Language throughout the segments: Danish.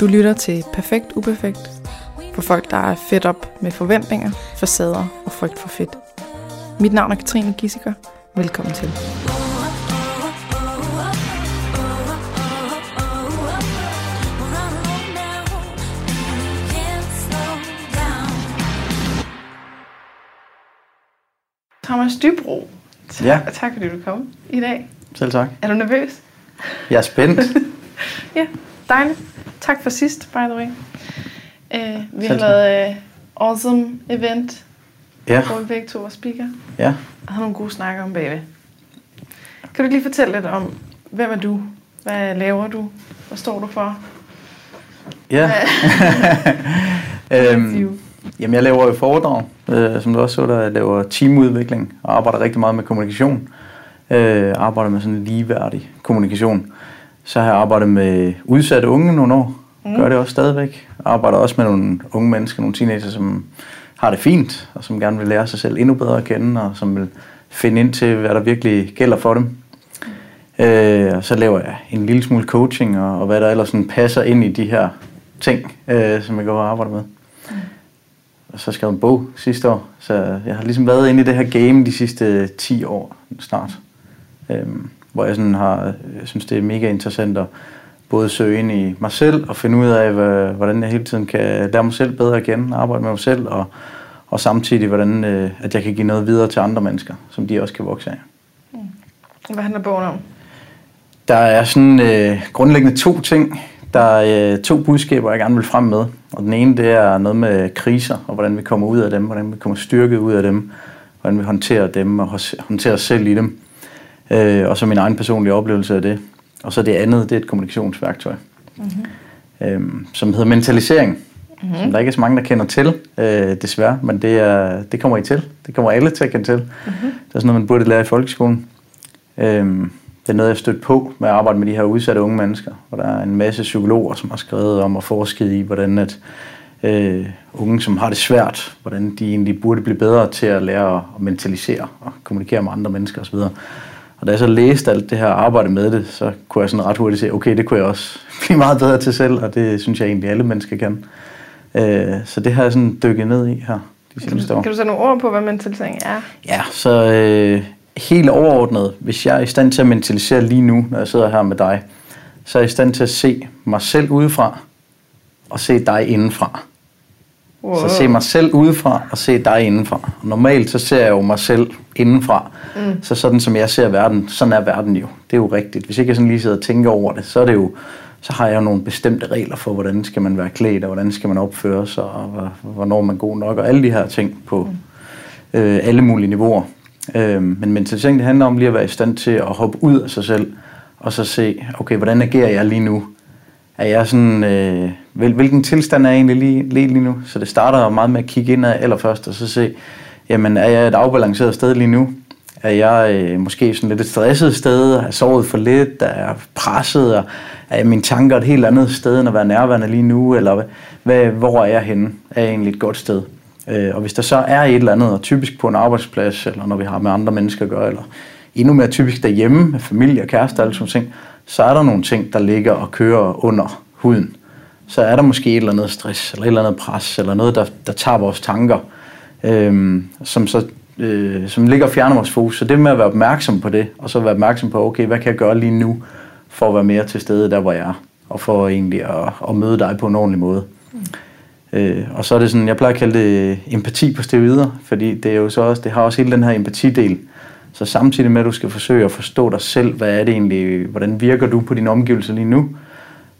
Du lytter til Perfekt Uperfekt for folk, der er fedt op med forventninger, facader og frygt for fedt. Mit navn er Katrine Gissiker. Velkommen til. Thomas Dybro, tak, Ja. tak fordi du kom i dag. Selv tak. Er du nervøs? Jeg er spændt. Ja, dejligt. Tak for sidst, by the way. Uh, vi har lavet uh, awesome event, ja, hvor vi begge to var speaker, ja. og har nogle gode snakker om bagved. Kan du ikke lige fortælle lidt om, hvem er du? Hvad laver du? Hvad står du for? ja. øhm, jamen, jeg laver jo foredrag, øh, som du også så der. Jeg laver teamudvikling og arbejder rigtig meget med kommunikation. Øh, arbejder med sådan en ligeværdig kommunikation. Så har jeg arbejdet med udsatte unge nogle år. Mm. Gør det også stadigvæk. Arbejder også med nogle unge mennesker, nogle teenager, som har det fint, og som gerne vil lære sig selv endnu bedre at kende, og som vil finde ind til, hvad der virkelig gælder for dem. Øh, og så laver jeg en lille smule coaching, og, og hvad der ellers sådan passer ind i de her ting, øh, som jeg går og arbejder med. Og så skrev jeg en bog sidste år, så jeg har ligesom været inde i det her game de sidste 10 år snart. Øhm, hvor jeg sådan har, jeg synes det er mega interessant at både søge ind i mig selv og finde ud af, hvordan jeg hele tiden kan lære mig selv bedre at kende, arbejde med mig selv, og, og samtidig, hvordan øh, at jeg kan give noget videre til andre mennesker, som de også kan vokse af. Hvad handler bogen om? Der er sådan øh, grundlæggende to ting. Der er øh, to budskaber, jeg gerne vil frem med. Og den ene, det er noget med kriser, og hvordan vi kommer ud af dem, hvordan vi kommer styrket ud af dem, hvordan vi håndterer dem og håndterer os selv i dem. Øh, og så min egen personlige oplevelse af det. Og så det andet, det er et kommunikationsværktøj, mm-hmm. øh, som hedder mentalisering. Mm-hmm. Som der ikke er så mange, der kender til, øh, desværre, men det, er, det kommer I til. Det kommer alle til at kende til. Mm-hmm. Det er sådan noget, man burde lære i folkeskolen. Øhm, det er noget, jeg har stødt på med at arbejde med de her udsatte unge mennesker, hvor der er en masse psykologer, som har skrevet om at forske i, hvordan at, øh, unge, som har det svært, hvordan de egentlig burde blive bedre til at lære at mentalisere og kommunikere med andre mennesker osv. Og da jeg så læste alt det her og arbejdede med det, så kunne jeg sådan ret hurtigt se, okay, det kunne jeg også blive meget bedre til selv, og det synes jeg egentlig alle mennesker kan. Øh, så det har jeg sådan dykket ned i her de Kan seneste du, år. kan du sætte nogle ord på, hvad mentalisering er? Ja, så øh, helt overordnet, hvis jeg er i stand til at mentalisere lige nu, når jeg sidder her med dig, så er jeg i stand til at se mig selv udefra, og se dig indenfra. Wow. Så se mig selv udefra, og se dig indenfra. Normalt så ser jeg jo mig selv indenfra. Mm. Så sådan som jeg ser verden, sådan er verden jo. Det er jo rigtigt. Hvis ikke jeg sådan lige sidder og tænker over det, så er det jo så har jeg jo nogle bestemte regler for, hvordan skal man være klædt, og hvordan skal man opføre sig, og hvor- hvornår man er god nok, og alle de her ting på øh, alle mulige niveauer. Øh, men mentalisering, det handler om lige at være i stand til at hoppe ud af sig selv, og så se, okay, hvordan agerer jeg lige nu? Er jeg sådan, øh, hvil, hvilken tilstand er jeg egentlig lige, lige, lige nu? Så det starter meget med at kigge indad allerførst, og så se, jamen er jeg et afbalanceret sted lige nu? Er jeg øh, måske sådan lidt et stresset sted? Har jeg sovet for lidt? Er jeg presset? Og er mine tanker et helt andet sted end at være nærværende lige nu? Eller hvad, hvad, hvor er jeg henne? Er jeg egentlig et godt sted? Øh, og hvis der så er et eller andet, og typisk på en arbejdsplads, eller når vi har med andre mennesker at gøre, eller endnu mere typisk derhjemme med familie og kærester og alle sådan ting, så er der nogle ting, der ligger og kører under huden. Så er der måske et eller andet stress, eller et eller andet pres, eller noget, der, der tager vores tanker, øhm, som så øh, som ligger og fjerner vores fokus. Så det med at være opmærksom på det, og så være opmærksom på, okay, hvad kan jeg gøre lige nu, for at være mere til stede der, hvor jeg er, og for egentlig at, at møde dig på en ordentlig måde. Øh, og så er det sådan, jeg plejer at kalde det empati på steroider, fordi det er jo så også, det har også hele den her empatidel. Så samtidig med, at du skal forsøge at forstå dig selv, hvad er det egentlig, hvordan virker du på dine omgivelser lige nu,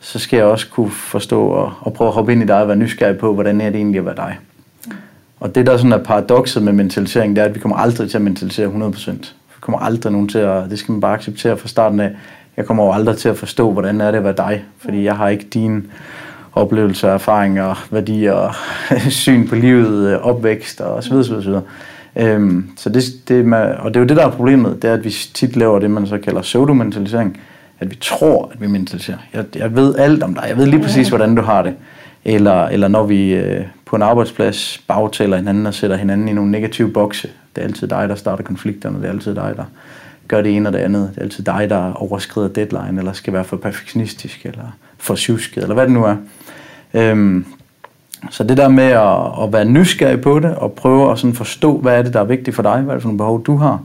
så skal jeg også kunne forstå og, og prøve at hoppe ind i dig og være nysgerrig på, hvordan er det egentlig at være dig. Og det, der sådan er paradokset med mentalisering, det er, at vi kommer aldrig til at mentalisere 100%. Vi kommer aldrig nogen til at, det skal man bare acceptere fra starten af. Jeg kommer jo aldrig til at forstå, hvordan er det at være dig, fordi jeg har ikke dine oplevelser, erfaringer, værdier, syn på livet, opvækst og så videre, så videre, så videre. Øhm, så det, det med, og det er jo det, der er problemet, det er, at vi tit laver det, man så kalder pseudomentalisering, at vi tror, at vi mentaliserer. Jeg, jeg ved alt om dig, jeg ved lige præcis, hvordan du har det. Eller, eller når vi øh, på en arbejdsplads bagtaler hinanden og sætter hinanden i nogle negative bokse. Det er altid dig, der starter konflikterne, det er altid dig, der gør det ene og det andet. Det er altid dig, der overskrider deadline, eller skal være for perfektionistisk, eller for sjusket, eller hvad det nu er. Øhm, så det der med at, at være nysgerrig på det, og prøve at sådan forstå, hvad er det, der er vigtigt for dig, hvad er det for nogle behov, du har,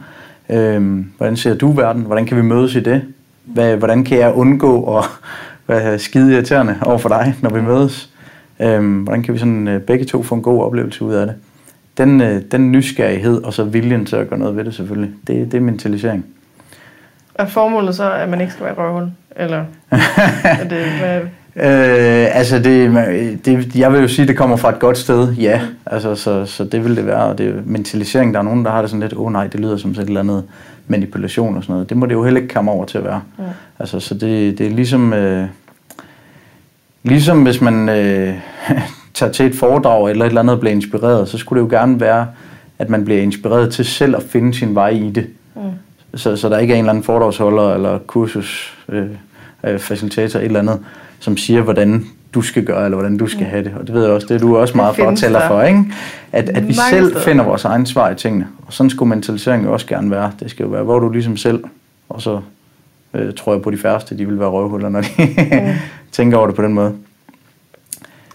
øhm, hvordan ser du verden, hvordan kan vi mødes i det, hvad, hvordan kan jeg undgå at være skide irriterende over for dig, når vi mødes, øhm, hvordan kan vi sådan øh, begge to få en god oplevelse ud af det. Den, øh, den nysgerrighed og så viljen til at gøre noget ved det selvfølgelig, det, det er mentalisering. Er formålet så, at man ikke skal være røvhul? Eller? Er det, hvad, Øh, altså det, det, jeg vil jo sige, at det kommer fra et godt sted, ja. Altså, så, så det vil det være. Og det er mentalisering, der er nogen, der har det sådan lidt, åh oh, nej, det lyder som sådan et eller andet manipulation og sådan noget. Det må det jo heller ikke komme over til at være. Ja. Altså, så det, det er ligesom, øh, ligesom hvis man øh, tager til et foredrag eller et eller andet og bliver inspireret, så skulle det jo gerne være, at man bliver inspireret til selv at finde sin vej i det. Mm. Så, så der ikke er en eller anden foredragsholder eller kursus øh, øh, facilitator et eller andet, som siger, hvordan du skal gøre, eller hvordan du skal have det. Og det ved jeg også, det er du også meget fortæller for, ikke? At, at vi selv steder. finder vores egen svar i tingene. Og sådan skulle mentalisering jo også gerne være. Det skal jo være, hvor du ligesom selv, og så øh, tror jeg på de færreste, de vil være røvhuller, når de mm. tænker over det på den måde.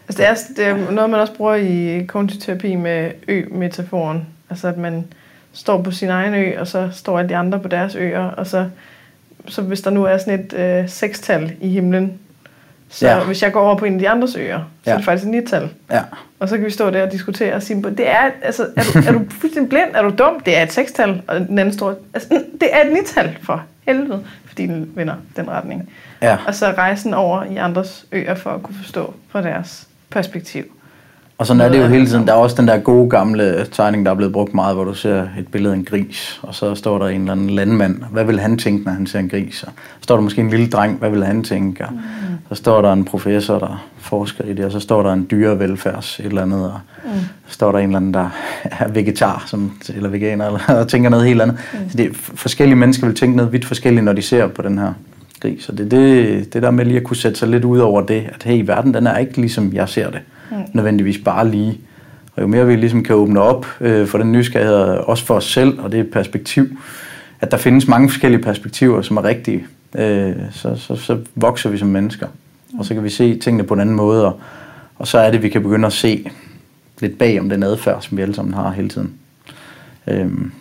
Altså det, er, det er noget, man også bruger i kognitiv med ø-metaforen. Altså at man står på sin egen ø, og så står alle de andre på deres øer, og så, så hvis der nu er sådan et øh, sekstal i himlen, så ja. hvis jeg går over på en af de andres øer, så ja. er det faktisk et nittal. Ja. Og så kan vi stå der og diskutere og sige, det er, altså, er, du, er du fuldstændig blind? Er du dum? Det er et sekstal. Og den anden står, altså, det er et nittal for helvede, fordi den vinder den retning. Ja. Og så rejsen over i andres øer for at kunne forstå fra deres perspektiv. Og sådan er det jo hele tiden. Der er også den der gode gamle tegning, der er blevet brugt meget, hvor du ser et billede af en gris, og så står der en eller anden landmand. Hvad vil han tænke, når han ser en gris? Og så står der måske en lille dreng. Hvad vil han tænke? Og så står der en professor, der forsker i det, og så står der en dyrevelfærds et eller andet, og mm. så står der en eller anden, der er vegetar, som, eller veganer, eller og tænker noget helt andet. Mm. Så det, forskellige mennesker vil tænke noget vidt forskelligt, når de ser på den her gris. Så det er det, det der med lige at kunne sætte sig lidt ud over det, at hey, verden den er ikke ligesom jeg ser det mm. Nødvendigvis bare lige. Og jo mere vi ligesom kan åbne op øh, for den nysgerrighed, også for os selv og det perspektiv, at der findes mange forskellige perspektiver, som er rigtige, øh, så, så, så vokser vi som mennesker. Og så kan vi se tingene på en anden måde, og, og så er det, vi kan begynde at se lidt bag om den adfærd, som vi alle sammen har hele tiden. Øhm,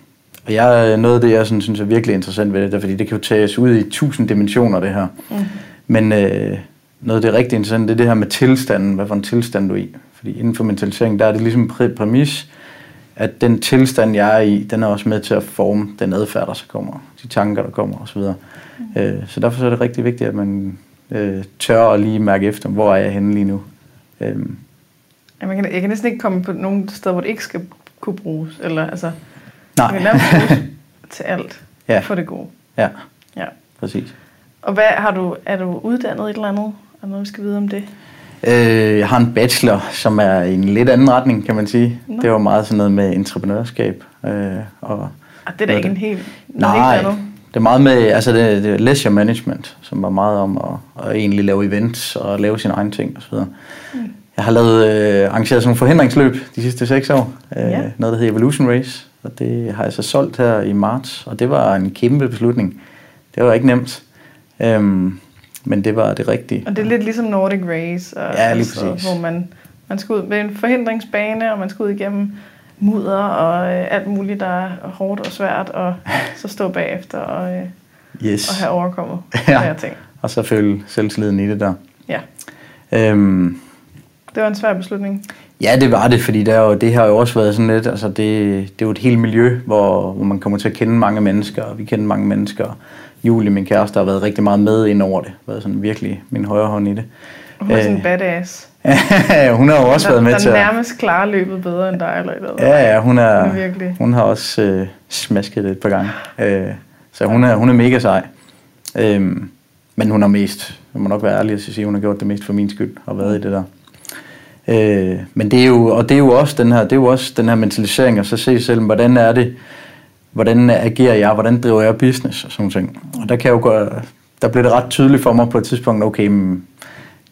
og jeg, noget af det, jeg sådan, synes er virkelig interessant ved det, er, fordi det kan jo tages ud i tusind dimensioner, det her. Mm. Men øh, noget af det rigtig interessante, det er det her med tilstanden, hvad for en tilstand du er i. Fordi inden for mentalisering, der er det ligesom en præmis, at den tilstand, jeg er i, den er også med til at forme den adfærd, der så kommer, de tanker, der kommer osv. Mm. Øh, så derfor er det rigtig vigtigt, at man øh, tør at lige mærke efter, hvor er jeg henne lige nu. Øh. Man kan, jeg kan næsten ikke komme på nogen steder, hvor det ikke skal kunne bruges. Eller, altså, Nej. Man kan bruges til alt ja. for det gode. Ja, ja. præcis. Og hvad har du, er du uddannet et eller andet? Noget, vi skal vide om det? Øh, jeg har en bachelor, som er i en lidt anden retning, kan man sige. Nå. Det var meget sådan noget med entreprenørskab. Øh, og ah, det er da ikke en helt Nej, helt det er meget med, altså det, det er leisure management, som var meget om at, at egentlig lave events og lave sine egne ting osv. Mm. Jeg har lavet, øh, arrangeret sådan nogle forhindringsløb de sidste seks år. Øh, ja. Noget, der hedder Evolution Race. Og det har jeg så solgt her i marts. Og det var en kæmpe beslutning. Det var ikke nemt. Øhm, men det var det rigtige. Og det er lidt ligesom Nordic Race, og, ja, lige altså, hvor man, man skal ud med en forhindringsbane, og man skal ud igennem mudder og øh, alt muligt, der er hårdt og svært, og så stå bagefter og, øh, yes. og have overkommet ja. her ting. Og så føle selvtilliden i det der. Ja. Øhm, det var en svær beslutning. Ja, det var det, fordi der jo, det har jo også været sådan lidt, altså det, det er jo et helt miljø, hvor, hvor man kommer til at kende mange mennesker, og vi kender mange mennesker, Julie, min kæreste, har været rigtig meget med ind over det. Været sådan virkelig min højre hånd i det. Hun er sådan en øh, badass. hun har jo også der, været med der til at... nærmest klarer løbet bedre end dig, eller hvad? Ja, ja, hun, er, hun, er virkelig. hun har også øh, smasket det et par gange. Øh, så hun er, hun er mega sej. Øh, men hun har mest, jeg må nok være ærlig at sige, hun har gjort det mest for min skyld, og været i det der. Øh, men det er jo, og det er jo også den her, det er jo også den her mentalisering, og så se selv, hvordan er det, hvordan agerer jeg, hvordan driver jeg business og sådan ting. Og der kan jo gå, der blev det ret tydeligt for mig på et tidspunkt, okay, men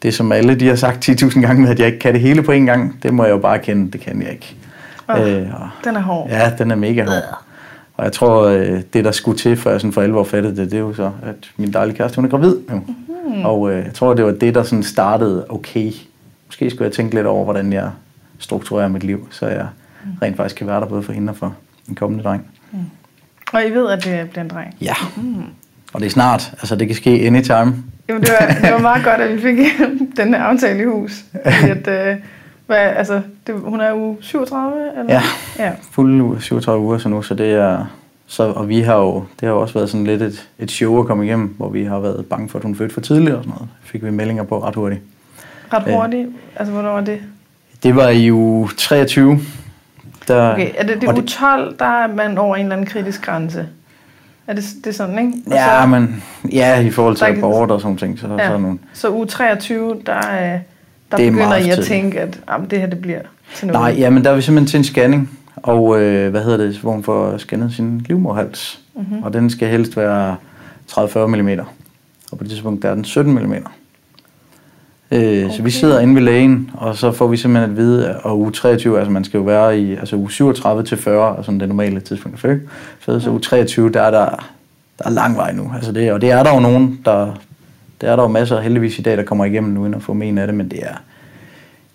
det som alle de har sagt 10.000 gange med, at jeg ikke kan det hele på en gang, det må jeg jo bare kende, det kan jeg ikke. Oh, øh, og, den er hård. Ja, den er mega hård. Og jeg tror, øh, det der skulle til, før jeg sådan for alvor fattede det, det er jo så, at min dejlige kæreste, hun er gravid nu. Mm. Og øh, jeg tror, det var det, der sådan startede, okay, måske skulle jeg tænke lidt over, hvordan jeg strukturerer mit liv, så jeg rent faktisk kan være der både for hende og for en kommende dreng. Og I ved, at det bliver en dreng? Ja, og det er snart, altså det kan ske anytime. Jamen, det var, det var meget godt, at vi fik den her aftale i hus. Fordi at, øh, hvad, altså, det, hun er uge 37? Eller? Ja. ja. Fuld uge, 37 uger så nu, så det er... Så, og vi har jo, det har jo også været sådan lidt et, et show at komme igennem, hvor vi har været bange for, at hun fødte for tidligt og sådan noget. Fik vi meldinger på ret hurtigt. Ret hurtigt? Altså, hvornår var det? Det var i uge 23. Der, Okay, er det, det er og uge 12, der er man over en eller anden kritisk grænse? Er det, det er sådan, ikke? Og Ja, så, men ja, i forhold til abort og sådan ting, så, ja. så nogle... Så uge 23, der, er, der er begynder I at tænke, at jamen, det her det bliver til noget. Nej, ja, men der er vi simpelthen til en scanning, og øh, hvad hedder det, hvor hun får scannet sin livmorhals. Mhm. Mm-hmm. Og den skal helst være 30-40 mm. Og på det tidspunkt, der er den 17 mm. Øh, Så vi Okay. sidder inde ved lægen, og så får vi simpelthen at vide, at uge 23, altså man skal jo være i altså uge 37 til 40, altså det normale tidspunkt føde. Så, så uge 23, der er der, der er lang vej nu. Altså det, og det er der jo nogen, der, det er der jo masser heldigvis i dag, der kommer igennem nu, uden at få men af det, men det er,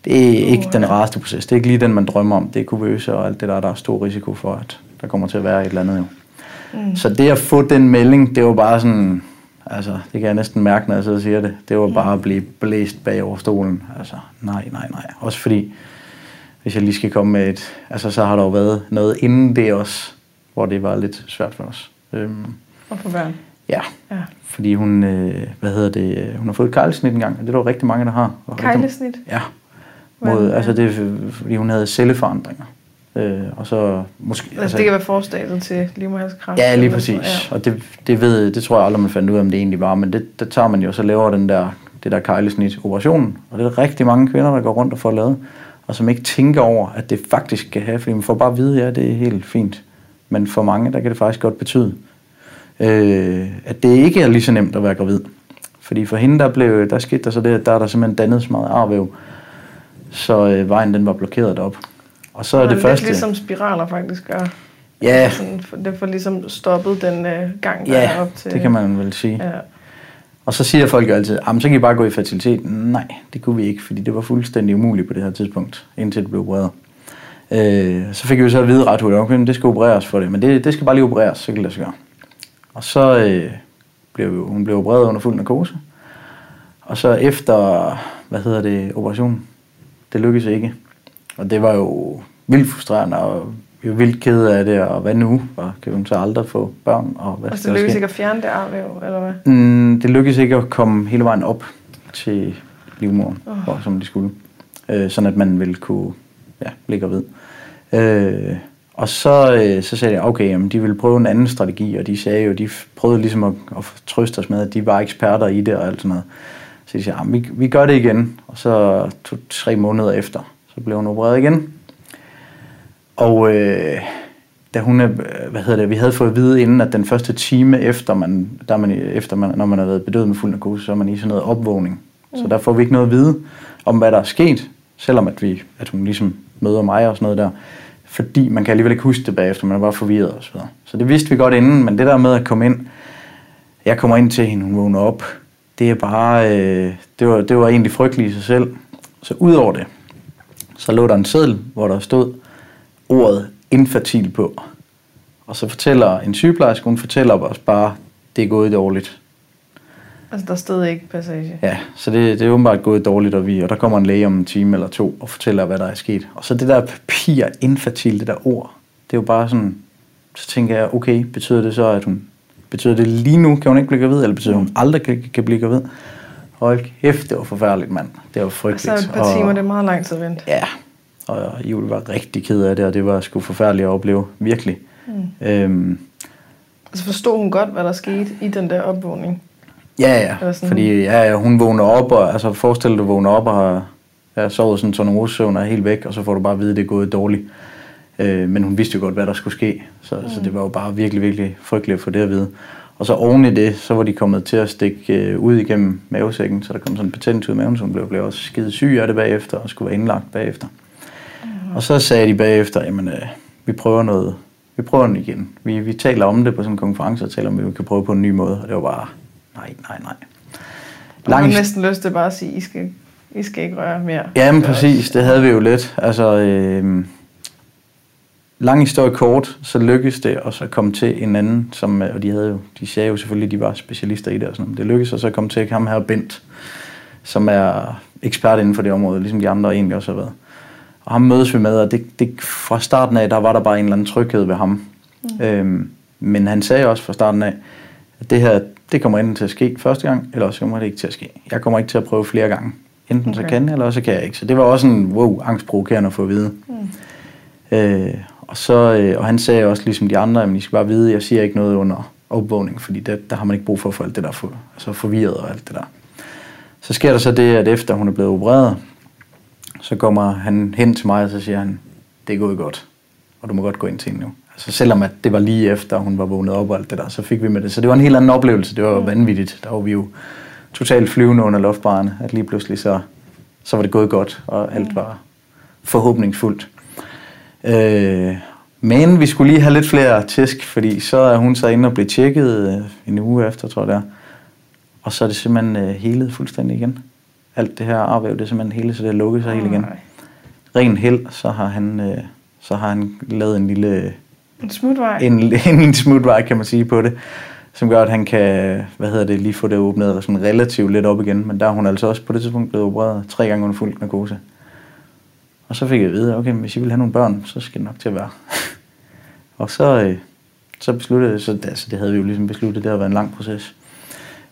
det er ikke den rareste proces. Det er ikke lige den, man drømmer om. Det er kuvøse og alt det der, der er stor risiko for, at der kommer til at være et eller andet. Jo. Mm. Så det at få den melding, det var bare sådan, altså det kan jeg næsten mærke, når jeg sidder og siger det, det var bare at blive blæst bag over stolen. Altså nej, nej, nej. Også fordi, hvis jeg lige skal komme med et, altså så har der jo været noget inden det også, hvor det var lidt svært for os. Øhm, Og for børn. ja, Ja. fordi hun, øh, hvad hedder det, øh, hun har fået et kejlesnit engang, og det er der jo rigtig mange, der har. Kejlesnit. Ja. Mod, altså det er, fordi hun havde celleforandringer. Øh, og så måske... Altså, det kan være forstadiet til livmoderhalskræft. Ja, lige præcis. noget, Og det, det, ved, det tror jeg aldrig, man fandt ud af, om det egentlig var. Men det, der tager man jo, så laver den der, det der kejlesnit operationen. Og det er rigtig mange kvinder, der går rundt og får lavet. Og som ikke tænker over, at det faktisk kan have. Fordi man får bare at vide, ja, det er helt fint. Men for mange, der kan det faktisk godt betyde, øh, at det ikke er lige så nemt at være gravid. Fordi for hende, der, blev, der skete der så det, at der er der simpelthen dannet så meget arvæv, så øh, vejen den var blokeret op. Og så er det lidt første... ligesom spiraler faktisk gør. Ja, Sådan, for- det får ligesom stoppet den øh, gang, der ja er op til... det kan man vel sige. Ja. Og så siger folk jo altid, "Jamen, så kan I bare gå i fertilitet. Nej, det kunne vi ikke, fordi det var fuldstændig umuligt på det her tidspunkt, indtil det blev opereret. Øh, så fik vi jo så at vide ret hurtigt, okay, det skal opereres for det, men det, det skal bare lige opereres, så kan det lade gøre. Og så øh, blev jo- hun blev opereret under fuld narkose. Og så efter, hvad hedder det, operationen, det lykkedes ikke. Og det var jo vildt frustrerende, og vi var vildt kede af det, og hvad nu? Og kan hun så aldrig få børn? Og hvad der lykkes ske? ikke at fjerne det arvæv, eller hvad? Mm, det lykkedes ikke at komme hele vejen op til livmoderen, oh. som de skulle. Øh, sådan at man ville kunne ja, blive gravid. Øh, og så, øh, så sagde jeg, okay, jamen, de ville prøve en anden strategi, og de sagde jo, de prøvede ligesom at, at trøste os med, at de var eksperter i det og alt sådan noget. Så de sagde, vi, vi gør det igen. Og så to-tre måneder efter, så blev hun opereret igen. Og øh, da hun er, hvad hedder det, vi havde fået at vide inden, at den første time efter, man, der er man, efter man, når man har været bedøvet med fuld narkose, så er man i sådan noget opvågning. Mm. Så der får vi ikke noget at vide om, hvad der er sket, selvom at, vi, at hun ligesom møder mig og sådan noget der. Fordi man kan alligevel ikke huske det bagefter, man er bare forvirret og så videre. Så det vidste vi godt inden, men det der med at komme ind, jeg kommer ind til hende, hun vågner op, det er bare, øh, det, var, det var egentlig frygteligt i sig selv. Så ud over det, så lå der en seddel, hvor der stod ordet infertil på. Og så fortæller en sygeplejerske, hun fortæller os bare, det er gået dårligt. Altså, der stod ikke passage. Ja, så det, det er åbenbart gået dårligt, og, vi, og der kommer en læge om en time eller to og fortæller, hvad der er sket. Og så det der papir, infertil, det der ord, det er jo bare sådan, så tænker jeg, okay, betyder det så, at hun, betyder det lige nu, kan hun ikke blive gravid, eller betyder hun aldrig kan, kan blive gravid? Hold kæft, det var forfærdeligt, mand. Det var frygteligt. Så et par timer, det er meget lang tid at vente. Ja, og Julie var rigtig ked af det, og det var sgu forfærdeligt at opleve, virkelig. Mm. Øhm, Altså, forstod hun godt, hvad der skete i den der opvågning? ja, ja, fordi ja, ja, hun vågner op, og altså forestil dig, du vågner op og har ja, sovet sådan en søvn og er helt væk, og så får du bare at vide, at det er gået dårligt. Øh, men hun vidste jo godt, hvad der skulle ske, så, mm. så det var jo bare virkelig, virkelig frygteligt at få det at vide. Og så oven i det, så var de kommet til at stikke øh, ud igennem mavesækken, så der kom sådan en betændelse ud i maven, så hun blev, blev også skide syg af det bagefter, og skulle være indlagt bagefter. Og så sagde de bagefter, jamen, øh, vi prøver noget, vi prøver den igen. Vi, vi taler om det på sådan en konference, og taler om, at vi kan prøve på en ny måde. Og det var bare, nej, nej, nej. Og man har næsten lyst til bare at sige, I skal, I skal ikke røre mere. Jamen præcis, det havde vi jo lidt. Altså, øh, lang historie kort, så lykkedes det at så komme til en anden, som, og de havde jo, de sagde jo selvfølgelig, at de var specialister i det og sådan noget. Det lykkedes at så komme til ham her Bent, som er ekspert inden for det område, ligesom de andre egentlig også har været. Og ham mødes vi med, og det, det, fra starten af, der var der bare en eller anden tryghed ved ham. Mm. Øhm, men han sagde også fra starten af, at det her, det kommer enten til at ske første gang, eller også kommer det ikke til at ske. Jeg kommer ikke til at prøve flere gange. Enten okay. så kan jeg, eller så kan jeg ikke. Så det var også en wow, angstprovokerende at få at vide. Mm. Øh, og, så, øh, og han sagde også, ligesom de andre, at I skal bare vide, jeg siger ikke noget under opvågning, fordi der, der har man ikke brug for at få alt det der for, altså forvirret og alt det der. Så sker der så det, at efter hun er blevet opereret, så kommer han hen til mig, og så siger han, det er gået godt, og du må godt gå ind til hende nu. Altså selvom at det var lige efter, hun var vågnet op og alt det der, så fik vi med det. Så det var en helt anden oplevelse, det var vanvittigt. Der var vi jo totalt flyvende under luftbarerne, at lige pludselig så, så var det gået godt, og alt var forhåbningsfuldt. Øh, men vi skulle lige have lidt flere tæsk, fordi så er hun så inde og blive tjekket øh, en uge efter, tror jeg det er. Og så er det simpelthen øh, helet fuldstændig igen. Alt det her arvæv, det er simpelthen hele, så det har lukket sig helt igen. Ren held, så har han, øh, så har han lavet en lille... En smutvej. En, en, smutvej, kan man sige på det. Som gør, at han kan, hvad hedder det, lige få det åbnet sådan relativt lidt op igen. Men der er hun altså også på det tidspunkt blevet opereret tre gange under fuld narkose. Og så fik jeg at vide, okay, hvis I vil have nogle børn, så skal det nok til at være. og så, øh, så besluttede så altså, det havde vi jo ligesom besluttet, det har været en lang proces.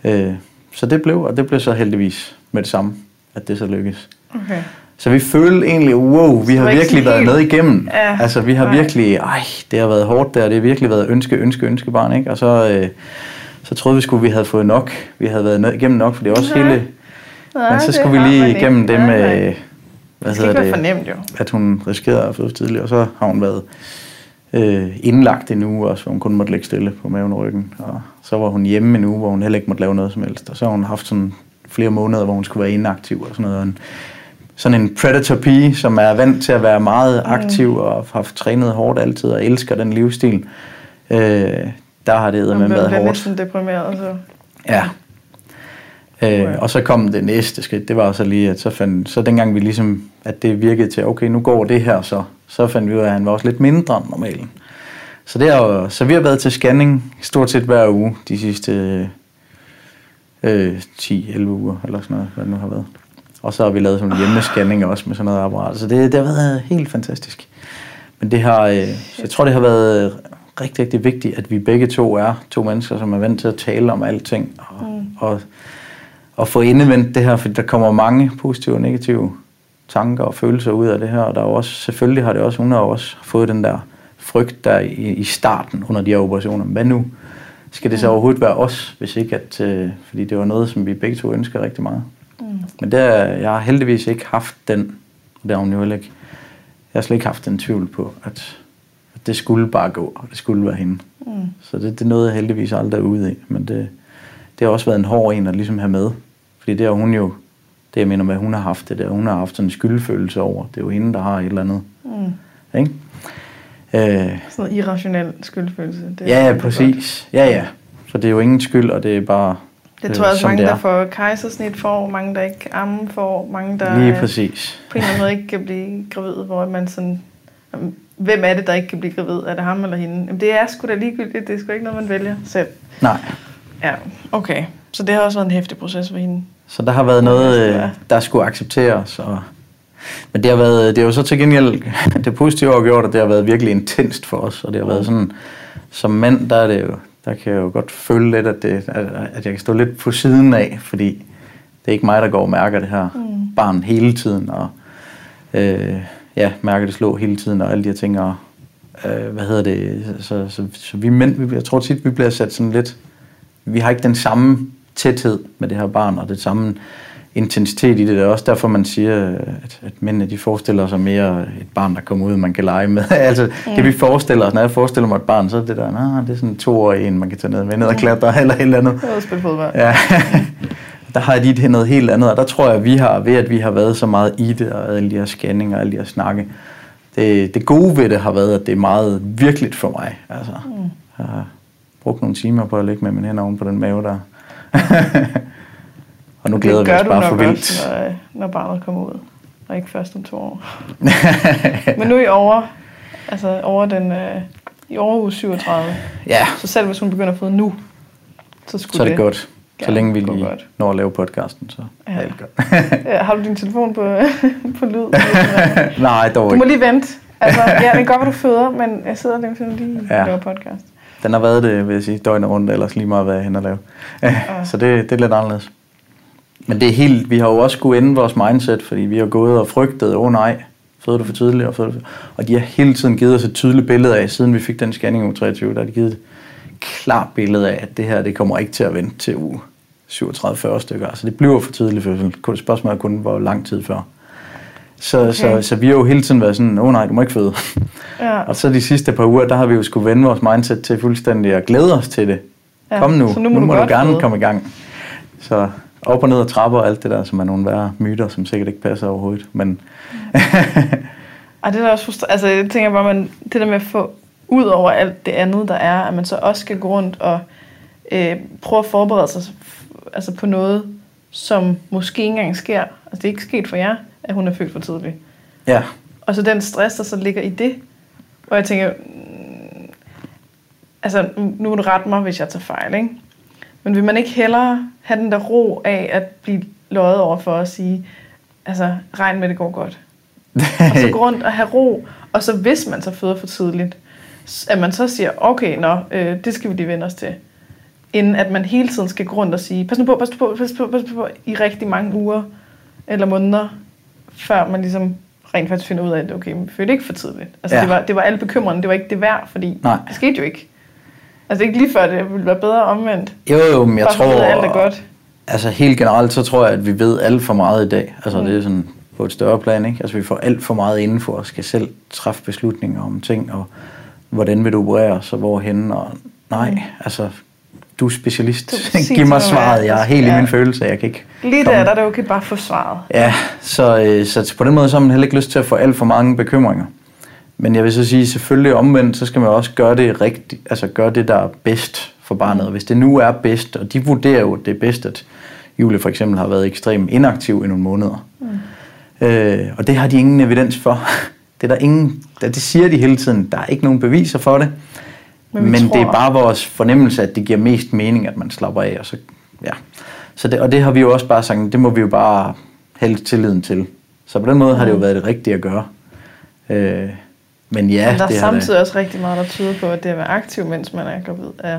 Øh, så det blev, og det blev så heldigvis med det samme, at det så lykkedes. Okay. Så vi følte egentlig, wow, vi har virkelig været med igennem. Ja, altså vi har nej. virkelig, ej, det har været hårdt der, det har virkelig været ønske, ønske, ønske barn, ikke? Og så, øh, så troede vi skulle, vi havde fået nok, vi havde været igennem nok, for det er også ja. hele... Ja, men så skulle vi lige igennem det med, hvad det hedder det, fornemt, jo. at hun riskerede at føde tidligt, og så har hun været øh, indlagt en uge også, hvor hun kun måtte ligge stille på maven og ryggen. Og så var hun hjemme en uge, hvor hun heller ikke måtte lave noget som helst. Og så har hun haft sådan flere måneder, hvor hun skulle være inaktiv og sådan noget. En, sådan en predator pige, som er vant til at være meget aktiv mm. og har trænet hårdt altid og elsker den livsstil. Øh, der har det med været hårdt. Næsten deprimeret. Så. Ja, Øh, og så kom det næste skridt, det var så lige, at så, fandt, så dengang vi ligesom, at det virkede til, okay, nu går det her så, så fandt vi ud af, at han var også lidt mindre end normalen. Så, det er, så vi har været til scanning stort set hver uge de sidste øh, 10-11 uger, eller sådan noget, hvad det nu har været. Og så har vi lavet sådan en hjemmescanning også med sådan noget apparat. Så det, det har været helt fantastisk. Men det har, øh, jeg tror, det har været rigtig, rigtig vigtigt, at vi begge to er to mennesker, som er vant til at tale om alting. Og, mm. og at få indevendt det her, fordi der kommer mange positive og negative tanker og følelser ud af det her, og der er også, selvfølgelig har det også, hun har også fået den der frygt der i, i starten under de her operationer. Hvad nu? Skal det så overhovedet være os, hvis ikke at, øh, fordi det var noget, som vi begge to ønsker rigtig meget. Mm. Men det er, jeg har heldigvis ikke haft den, har hun jo ikke. Jeg har slet ikke haft den tvivl på, at, at det skulle bare gå, og det skulle være hende. Mm. Så det, det nåede jeg heldigvis aldrig ud i, men det, det har også været en hård en at ligesom have med. Fordi det har hun jo, det jeg mener med, at hun har haft det der, hun har haft sådan en skyldfølelse over. Det er jo hende, der har et eller andet. Mm. Ikke? Øh, sådan noget irrationel skyldfølelse. Det ja, ja, præcis. Ja, ja. Så det er jo ingen skyld, og det er bare det tror jeg også mange, der får kejsersnit får, mange, der ikke amme får, mange, der Lige præcis. på en eller anden måde ikke kan blive gravid, hvor man sådan, hvem er det, der ikke kan blive gravid? Er det ham eller hende? Jamen, det er sgu da ligegyldigt, det er sgu ikke noget, man vælger selv. Nej. Ja, okay. Så det har også været en hæftig proces for hende. Så der har været noget, øh, der skulle accepteres. Og, men det har været, det er jo så til gengæld, det positive har gjort, at det har været virkelig intenst for os. Og det har været sådan, som mand, der er det jo, der kan jeg jo godt føle lidt, at, det, at jeg kan stå lidt på siden af, fordi det er ikke mig, der går og mærker det her mm. barn hele tiden, og øh, ja, mærker det slå hele tiden, og alle de her ting, og øh, hvad hedder det, så, så, så, så vi mænd, jeg tror tit, vi bliver sat sådan lidt, vi har ikke den samme tæthed med det her barn, og det samme intensitet i det. Det er også derfor, man siger, at, at mændene de forestiller sig mere et barn, der kommer ud, man kan lege med. altså, mm. det vi forestiller os, når jeg forestiller mig et barn, så er det der, nah, det er sådan to år en, man kan tage ned med ned og klatre, eller et eller andet. Det er også fodbold. Ja. der har de noget helt andet, og der tror jeg, at vi har, ved at vi har været så meget i det, og alle de her scanninger og alle de her snakke, det, det gode ved det har været, at det er meget virkeligt for mig. Altså, mm. Jeg har brugt nogle timer på at ligge med min hænder oven på den mave der. og nu Det glæder vi gør os du bare for vildt. også, når, når barnet kommer ud. Og ikke først om to år. Men nu er I over, altså over den, øh, i over uge 37. ja, Så selv hvis hun begynder at føde nu, så skulle så er det godt. Så længe vi lige godt. når at lave podcasten, så Ja. er alt godt. Ja, har du din telefon på, på lyd? Nej, dog Du må ikke. lige vente. Altså, ja, det kan godt, at du føder, men jeg sidder lige, lige Ja. ja. laver podcast. Den har været det, vil jeg sige, døgnet rundt, ellers lige meget, hvad jeg hen og lave. så det, det er lidt anderledes. Men det er helt, vi har jo også skulle ende vores mindset, fordi vi har gået og frygtet, åh oh, nej, føder du for tidligt, og du for... Og de har hele tiden givet os et tydeligt billede af, siden vi fik den scanning uge 23, der har de givet et klart billede af, at det her, det kommer ikke til at vente til uge 37-40 stykker. Altså det bliver for tidligt fødsel. Spørgsmålet er kun, hvor lang tid før. Så, okay. så, så vi har jo hele tiden været sådan, åh oh, nej, du må ikke føde. Ja. Og så de sidste par uger, der har vi jo skulle vende vores mindset til fuldstændig at glæde os til det. Ja, Kom nu, så nu må, nu må du godt gerne føde. komme i gang. Så op og ned ad trapper og alt det der, som er nogle værre myter, som sikkert ikke passer overhovedet. Men Ej, det er også frustra- Altså, jeg tænker bare, man, det der med at få ud over alt det andet, der er, at man så også skal gå rundt og øh, prøve at forberede sig altså på noget, som måske ikke engang sker. Altså, det er ikke sket for jer, at hun er født for tidligt. ja, Og så den stress, der så ligger i det, hvor jeg tænker, mm, altså nu må du rette mig, hvis jeg tager fejl, ikke? Men vil man ikke hellere have den der ro af at blive løjet over for at sige, altså regn med, det går godt. Og så gå rundt og have ro, og så hvis man så føder for tidligt, at man så siger, okay, nå, øh, det skal vi lige vende os til. Inden at man hele tiden skal gå rundt og sige, pas nu på, pas nu på, pas på, pas på, i rigtig mange uger eller måneder, før man ligesom rent faktisk finder ud af, at okay, men vi fødte ikke for tidligt. Altså ja. det, var, det var alle bekymrende, det var ikke det værd, fordi Nej. det skete jo ikke. Altså ikke lige før, det ville være bedre omvendt. jo jo, men jeg Bare for tror, alt er godt. altså helt generelt, så tror jeg, at vi ved alt for meget i dag. Altså Mm. det er sådan på et større plan, ikke? Altså vi får alt for meget indenfor og skal selv træffe beslutninger om ting, og hvordan vil du operere, så hvorhen, og nej, Mm. altså du er specialist. Du Giv mig svaret, jeg er helt i ja. min følelse, jeg kan ikke Lige komme- der, der er det okay bare få svaret. Ja, så, øh, så på den måde så har man heller ikke lyst til at få alt for mange bekymringer. Men jeg vil så sige, selvfølgelig omvendt, så skal man også gøre det rigtigt, altså gøre det, der er bedst for barnet. Og hvis det nu er bedst, og de vurderer jo, at det er bedst, at Julie for eksempel har været ekstremt inaktiv i nogle måneder. Mm. Øh, og det har de ingen evidens for. Det er der ingen, det siger de hele tiden. Der er ikke nogen beviser for det. Men Men, det er bare vores fornemmelse, at det giver mest mening, at man slapper af. Og, så, ja. så det, og det har vi jo også bare sagt, det må vi jo bare hælde tilliden til. Så på den måde har det jo været det rigtige at gøre. Øh, men ja, Men der er det har det. samtidig også rigtig meget, der tyder på, at det at være aktiv, mens man er gravid, er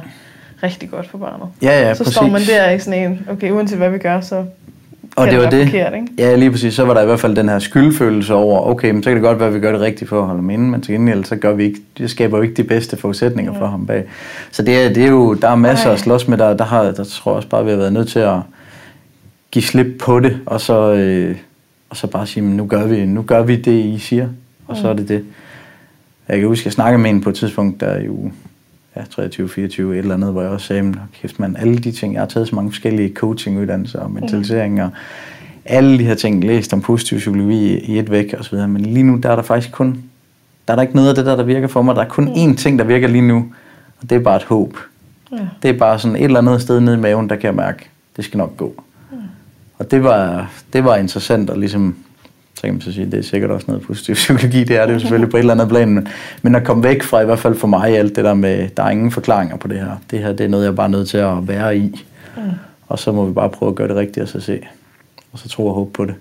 rigtig godt for barnet. Ja, ja, så præcis. står man der i sådan en, okay, uanset hvad vi gør, så og det var det. forkert, ikke? Ja, lige præcis. Så var der i hvert fald den her skyldfølelse over, okay, men så kan det godt være, at vi gør det rigtigt for at holde ham inde, men til gengæld, så gør vi ikke, det skaber jo ikke de bedste forudsætninger for ham bag. Så det er, det er jo, der er masser Nej. at slås med, der, der, har, der tror jeg også bare, vi har været nødt til at give slip på det, og så, øh, og så bare sige, men nu gør, vi, nu gør vi det, I siger, og så er det det. Jeg kan huske, jeg snakkede med en på et tidspunkt, der jo ja, 23, 24, et eller andet, hvor jeg også sagde, "Men kæft man, alle de ting, jeg har taget så mange forskellige coachinguddannelser og mentalisering og alle de her ting, læst om positiv psykologi i- i et væk og så videre, men lige nu, der er der faktisk kun, der er der ikke noget af det der, der virker for mig. Der er kun én ting, der virker lige nu, og det er bare et håb. Ja. Det er bare sådan et eller andet sted nede i maven, der kan jeg mærke, det skal nok gå. Og det var, det var interessant at ligesom, så kan man så sige, det er sikkert også noget positiv psykologi, det er det jo selvfølgelig på et eller andet plan, men, men at komme væk fra i hvert fald for mig alt det der med, der er ingen forklaringer på det her. Det her, det er noget, jeg er bare nødt til at være i. Mm. Og så må vi bare prøve at gøre det rigtigt og så se. Og så tro og håbe på det.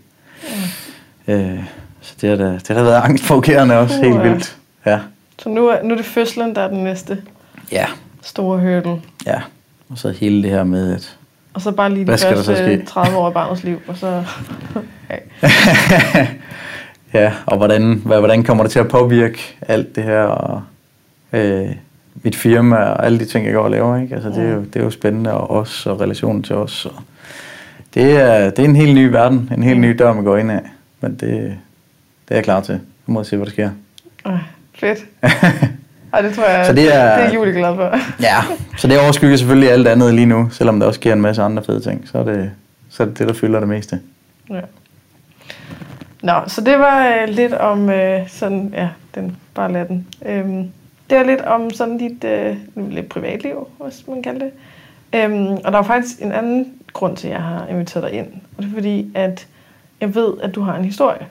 Mm. Øh, så det har da, det har da været angstprovokerende også, helt Uha. vildt. Ja. Så nu er, nu er det fødslen, der er den næste Ja, store hurdle. ja. Og så hele det her med, at Og så bare lige de første ske? 30 år af barnets liv, og så... Ja, og hvordan, hvad, hvordan kommer det til at påvirke alt det her, og øh, mit firma og alle de ting, jeg går og laver, ikke? Altså, det, er jo, det er jo spændende, og os og relationen til os. Og det, er, det er en helt ny verden, en helt ny dør, man går ind af, men det, det er jeg klar til. Nu må jeg se, hvad der sker. Øh, fedt. Ej, det tror jeg, Så det er- er, det er Julie glad for. Ja, så det overskygger selvfølgelig alt andet lige nu, selvom der også sker en masse andre fede ting, så er det så er det, det der fylder det meste. Ja. Nå, så det var øh, lidt om øh, sådan, ja, den, bare lad den. Øhm, det var lidt om sådan dit øh, lidt privatliv, hvis man kalder det. Øhm, og der er faktisk en anden grund til, at jeg har inviteret dig ind. Og det er fordi, at jeg ved, at du har en historie,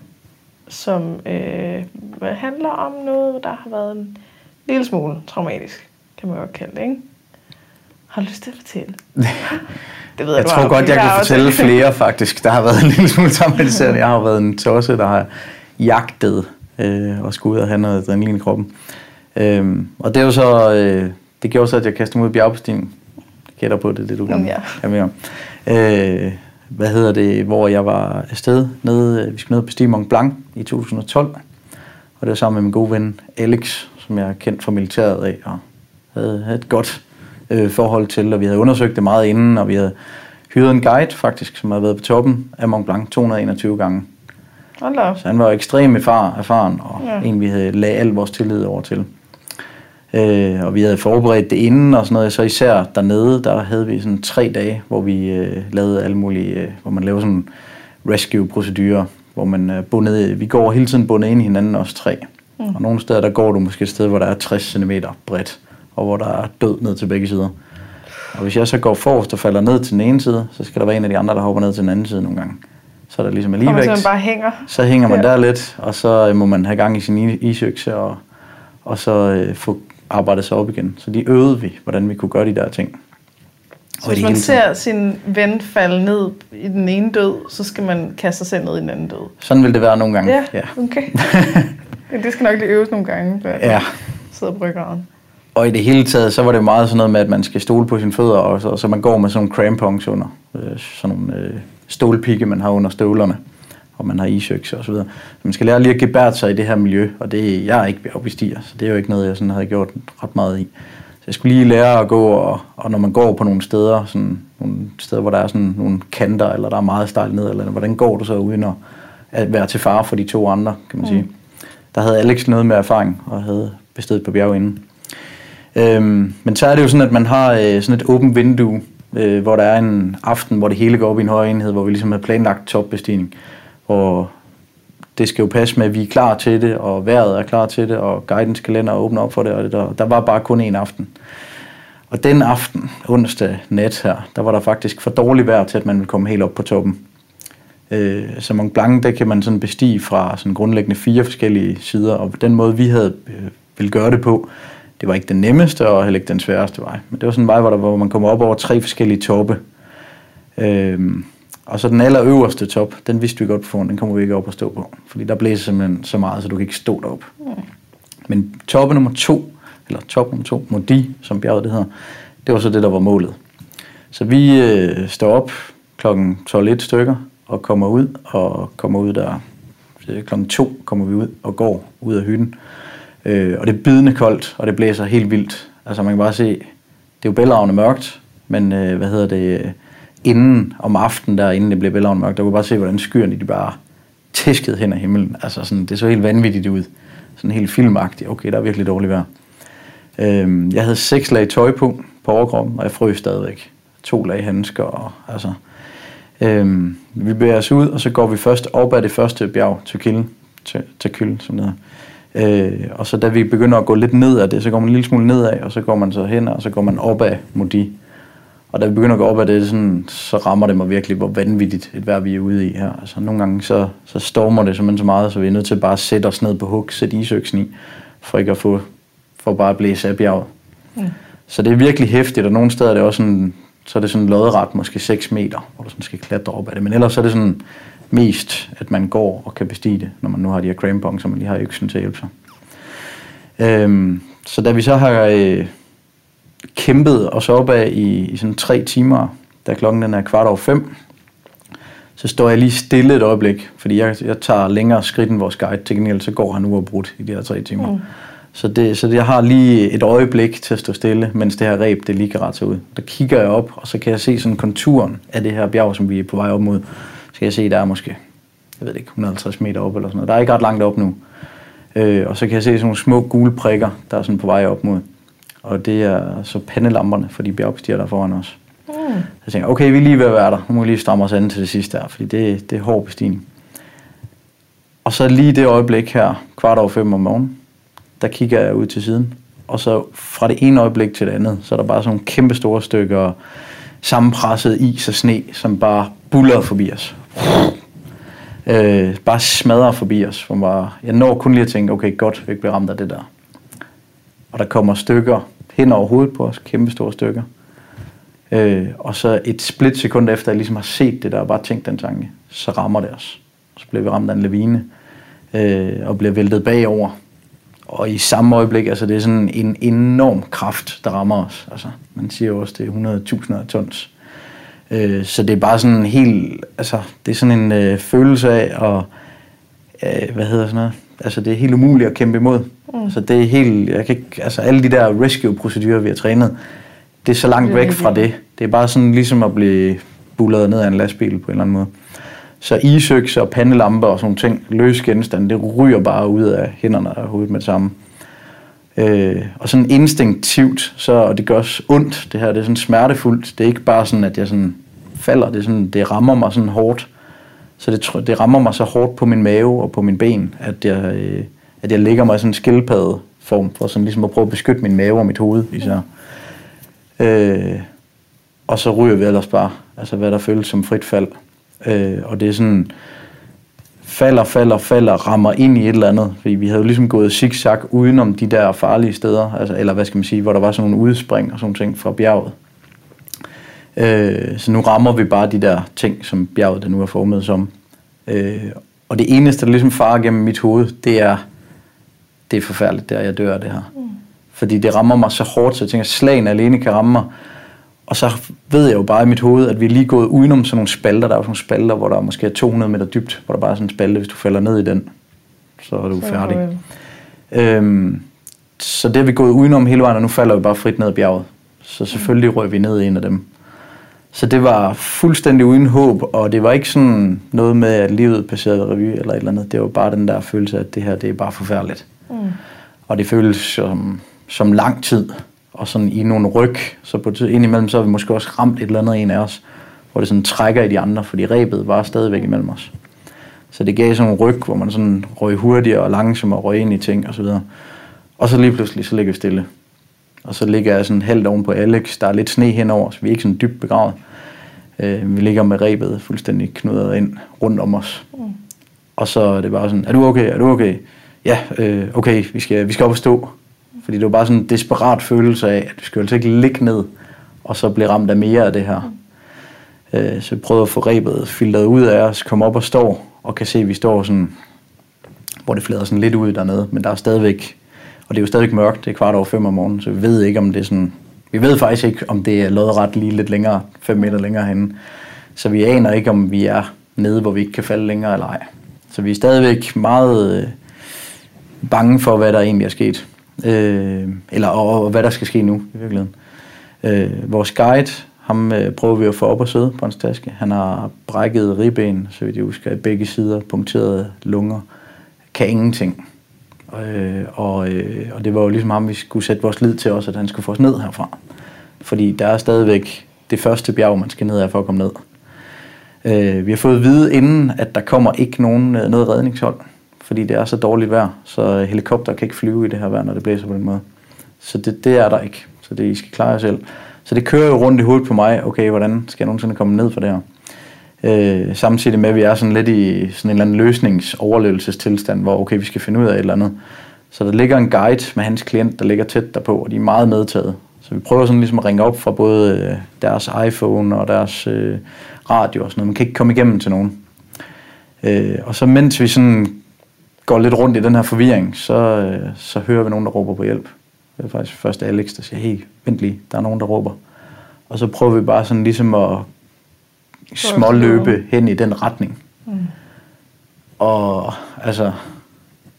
som øh, handler om noget, der har været en lille smule traumatisk, kan man godt kalde det, ikke? Har du lyst til at fortælle? det ved jeg, jeg du tror har, godt, jeg kan fortælle flere faktisk, der har været en lille smule traumatiserende. Jeg har været en tosse, der har jagtet øh, og skulle ud og have noget adrenalin i kroppen. Øhm, og det er jo så, øh, det gjorde så, at jeg kastede mig ud i bjergbestigning. Jeg gætter på det, det du kan ja. have med om. Øh, hvad hedder det, hvor jeg var afsted nede, vi skulle ned på bestige Mont Blanc i 2012. Og det var sammen med min gode ven Alex, som jeg er kendt fra militæret af, og havde, havde et godt øh, forhold til, og vi havde undersøgt det meget inden, og vi havde hyret en guide faktisk, som havde været på toppen af Mont Blanc 221 gange. Hold Så han var ekstremt erfaren, og ja. en vi havde lagt al vores tillid over til. Øh, og vi havde forberedt det inden og sådan noget. Så især dernede, der havde vi sådan tre dage, hvor vi øh, lavede alle mulige, øh, hvor man lavede sådan rescue-procedurer, hvor man øh, bundet, vi går hele tiden bundet ind i hinanden, os tre. Mm. Og nogle steder, der går du måske et sted, hvor der er 60 cm bredt, og hvor der er død ned til begge sider. Og hvis jeg så går forrest og falder ned til den ene side, så skal der være en af de andre, der hopper ned til den anden side nogle gange. Så er der ligesom alligevel. Og så bare hænger. Så hænger man ja. der lidt, og så øh, må man have gang i sin isøkse, og, og så øh, få arbejdet sig op igen. Så de øvede vi, hvordan vi kunne gøre de der ting. Så hvis man ser sin ven falde ned i den ene død, så skal man kaste sig selv ned i den anden død? Sådan vil det være nogle gange, ja. ja. okay. det skal nok lige øves nogle gange, før ja. sidder på ryggraden. Og i det hele taget, så var det meget sådan noget med, at man skal stole på sine fødder, og så, så man går med sådan nogle crampons under, øh, sådan nogle øh, stålpigge, man har under støvlerne og man har isøkse og så videre. Så man skal lære lige at gebære sig i det her miljø, og det, jeg er ikke bjergbestiger, så det er jo ikke noget, jeg sådan havde gjort ret meget i. Så jeg skulle lige lære at gå, og, og når man går på nogle steder, sådan nogle steder, hvor der er sådan nogle kanter, eller der er meget stejlt ned, eller hvordan går du så uden at, at være til fare for de to andre, kan man mm. Der havde Alex noget med erfaring, og havde bestedet på bjerg inden. Øhm, men så er det jo sådan, at man har øh, sådan et åbent vindue, øh, hvor der er en aften, hvor det hele går op i en høj enhed, hvor vi ligesom har planlagt topbestigning. Og det skal jo passe med, at vi er klar til det, og vejret er klar til det, og guidens kalender åbner op for det, og det der, der var bare kun en aften. Og den aften, onsdag nat her, der var der faktisk for dårligt vejr til, at man ville komme helt op på toppen. Øh, så Mont Blanc, der kan man sådan bestige fra sådan grundlæggende fire forskellige sider, og den måde, vi havde øh, ville gøre det på, det var ikke den nemmeste og heller ikke den sværeste vej. Men det var sådan en vej, hvor, der, hvor man kommer op over tre forskellige toppe. Øh, og så den allerøverste top, den vidste vi godt på forhånd, den kommer vi ikke op at stå på. Fordi der blæser simpelthen så meget, så du kan ikke stå derop. Mm. Men toppe nummer to, eller top nummer to, Modi, som bjerget det hedder, det var så det, der var målet. Så vi øh, står op klokken 12 stykker, og kommer ud, og kommer ud der klokken 2 kommer vi ud og går ud af hytten. Øh, og det er bidende koldt, og det blæser helt vildt. Altså man kan bare se, det er jo bælragende mørkt, men øh, hvad hedder det, inden om aftenen der, inden det blev bælragende mørkt, der kunne bare se, hvordan skyerne de bare tæskede hen ad himlen. Altså sådan, det så helt vanvittigt ud. Sådan helt filmagtigt. Okay, der er virkelig dårligt vejr. Øh, jeg havde seks lag tøj på, på overkroppen, og jeg frøs stadigvæk. To lag handsker, og altså... Øhm, vi bevæger os ud, og så går vi først op ad det første bjerg, til Kilde, til, til Kyl, som det hedder. Øh, og så da vi begynder at gå lidt ned ad det, så går man en lille smule nedad, og så går man så hen, og så går man op ad Modi. Og da vi begynder at gå op ad det, sådan, så rammer det mig virkelig, hvor vanvittigt et vejr vi er ude i her. Altså, nogle gange så, så stormer det simpelthen så meget, så vi er nødt til bare at sætte os ned på hug, sætte isøksen i, for ikke at få for bare at blæse af bjerget. Ja. Så det er virkelig hæftigt, og nogle steder er det også sådan, så er det sådan lodret, måske 6 meter, hvor du sådan skal klatre op ad det. Men ellers er det sådan mest, at man går og kan bestige det, når man nu har de her crampons, som man lige har øksen til at hjælpe sig. Øhm, så da vi så har øh, kæmpet os op af i, i sådan tre timer, da klokken den er kvart over fem, så står jeg lige stille et øjeblik, fordi jeg, jeg tager længere skridt end vores guide. Til gengæld så går han uafbrudt i de her tre timer. Mm. Så, det, så jeg har lige et øjeblik til at stå stille, mens det her reb det lige kan rette sig ud. Der kigger jeg op, og så kan jeg se sådan konturen af det her bjerg, som vi er på vej op mod. Så kan jeg se, der er måske, jeg ved ikke, 150 meter op eller sådan noget. Der er ikke ret langt op nu. Øh, og så kan jeg se sådan nogle små gule prikker, der er sådan på vej op mod og det er så pandelamperne for de bjergbestiger, der er foran os. Mm. Så tænker jeg, okay, vi er lige ved at være der. Nu må vi lige stramme os an til det sidste her, fordi det, det er hård bestigning. Og så lige det øjeblik her, kvart over fem om morgenen, der kigger jeg ud til siden. Og så fra det ene øjeblik til det andet, så er der bare sådan nogle kæmpe store stykker sammenpresset is og sne, som bare buller forbi os. Øh, bare smadrer forbi os. Hvor bare, jeg når kun lige at tænke, okay, godt, vi ikke bliver ramt af det der. Og der kommer stykker hen over hovedet på os, kæmpe store stykker. Øh, og så et split sekund efter, jeg ligesom har set det der, og bare tænkt den tanke, så rammer det os. Så bliver vi ramt af en lavine, øh, og bliver væltet bagover. Og i samme øjeblik, altså det er sådan en enorm kraft, der rammer os. Altså, man siger jo også, det er 100.000 tons. Øh, så det er bare sådan en helt, altså det er sådan en øh, følelse af, og øh, hvad hedder sådan noget, altså det er helt umuligt at kæmpe imod. Mm. Altså det er helt, jeg kan ikke, altså alle de der rescue-procedurer, vi har trænet, det er så langt væk fra det. Det er bare sådan ligesom at blive bullet ned af en lastbil på en eller anden måde. Så isøks og pandelamper og sådan ting, løs genstande, det ryger bare ud af hænderne og hovedet med det samme. Øh, og sådan instinktivt, så, og det gør også ondt, det her, det er sådan smertefuldt. Det er ikke bare sådan, at jeg sådan falder, det, er sådan, det rammer mig sådan hårdt. Så det, det rammer mig så hårdt på min mave og på min ben, at jeg, øh, at jeg ligger mig i sådan en skildpadde form, for sådan ligesom at prøve at beskytte min mave og mit hoved især. Øh, og så ryger vi ellers bare, altså hvad der føles som frit fald. Øh, og det er sådan, falder, falder, falder, rammer ind i et eller andet. Fordi vi havde jo ligesom gået zigzag udenom de der farlige steder, altså, eller hvad skal man sige, hvor der var sådan nogle udspring og sådan ting fra bjerget. Øh, så nu rammer vi bare de der ting, som bjerget det nu er formet som. Øh, og det eneste, der ligesom farer gennem mit hoved, det er, det er forfærdeligt, der jeg dør af det her. Mm. Fordi det rammer mig så hårdt, så jeg tænker, at slagen alene kan ramme mig. Og så ved jeg jo bare i mit hoved, at vi er lige gået udenom sådan nogle spalter. Der er jo sådan nogle spalter, hvor der måske er 200 meter dybt, hvor der bare er sådan en spalte, hvis du falder ned i den, så er du så færdig. Øhm, så det er vi gået udenom hele vejen, og nu falder vi bare frit ned ad bjerget. Så selvfølgelig røg vi ned i en af dem. Så det var fuldstændig uden håb, og det var ikke sådan noget med, at livet passerede revy eller et eller andet. Det var bare den der følelse af, at det her, det er bare forfærdeligt. Mm. Og det føles som, som lang tid og sådan i nogle ryg, så på indimellem så har vi måske også ramt et eller andet en af os, hvor det sådan trækker i de andre, fordi rebet var stadigvæk imellem os. Så det gav sådan en ryg, hvor man sådan røg hurtigere og langsommere og røg ind i ting og så videre. Og så lige pludselig, så ligger vi stille. Og så ligger jeg sådan helt oven på Alex. Der er lidt sne henover, så vi er ikke sådan dybt begravet. Øh, vi ligger med rebet fuldstændig knudret ind rundt om os. Mm. Og så er det bare sådan, er du okay, er du okay? Ja, øh, okay, vi skal, vi skal op og stå. Fordi det var bare sådan en desperat følelse af, at vi skulle altså ikke ligge ned, og så blive ramt af mere af det her. Mm. Øh, så jeg prøvede at få rebet filtret ud af os, komme op og stå, og kan se, at vi står sådan, hvor det flader sådan lidt ud dernede, men der er stadigvæk, og det er jo stadigvæk mørkt, det er kvart over fem om morgenen, så vi ved ikke, om det er sådan, vi ved faktisk ikke, om det er lodret lige lidt længere, fem meter længere henne. Så vi aner ikke, om vi er nede, hvor vi ikke kan falde længere eller ej. Så vi er stadigvæk meget øh, bange for, hvad der egentlig er sket øh, eller og, og hvad der skal ske nu i virkeligheden. Øh, vores guide, ham øh, prøver vi at få op og sidde på hans taske. Han har brækket ribben, så vidt jeg husker, i begge sider, punkterede lunger, kan ingenting. Øh, og, øh, og det var jo ligesom ham, vi skulle sætte vores lid til også, at han skulle få os ned herfra. Fordi der er stadigvæk det første bjerg, man skal ned af for at komme ned. Øh, vi har fået at vide inden, at der kommer ikke nogen, øh, noget redningshold fordi det er så dårligt vejr, så helikopter kan ikke flyve i det her vejr, når det blæser på den måde. Så det, det er der ikke, så det I skal klare jer selv. Så det kører jo rundt i hovedet på mig, okay, hvordan skal jeg nogensinde komme ned for det her? Øh, samtidig med, at vi er sådan lidt i sådan en eller anden løsningsoverlevelsestilstand, hvor okay, vi skal finde ud af et eller andet. Så der ligger en guide med hans klient, der ligger tæt derpå, og de er meget medtaget. Så vi prøver sådan ligesom at ringe op fra både øh, deres iPhone og deres øh, radio og sådan noget. Man kan ikke komme igennem til nogen. Øh, og så mens vi sådan går lidt rundt i den her forvirring, så, øh, så hører vi nogen, der råber på hjælp. Det er faktisk først Alex, der siger, hey, vent lige, der er nogen, der råber. Og så prøver vi bare sådan ligesom at småløbe hen i den retning. Mm. Og altså,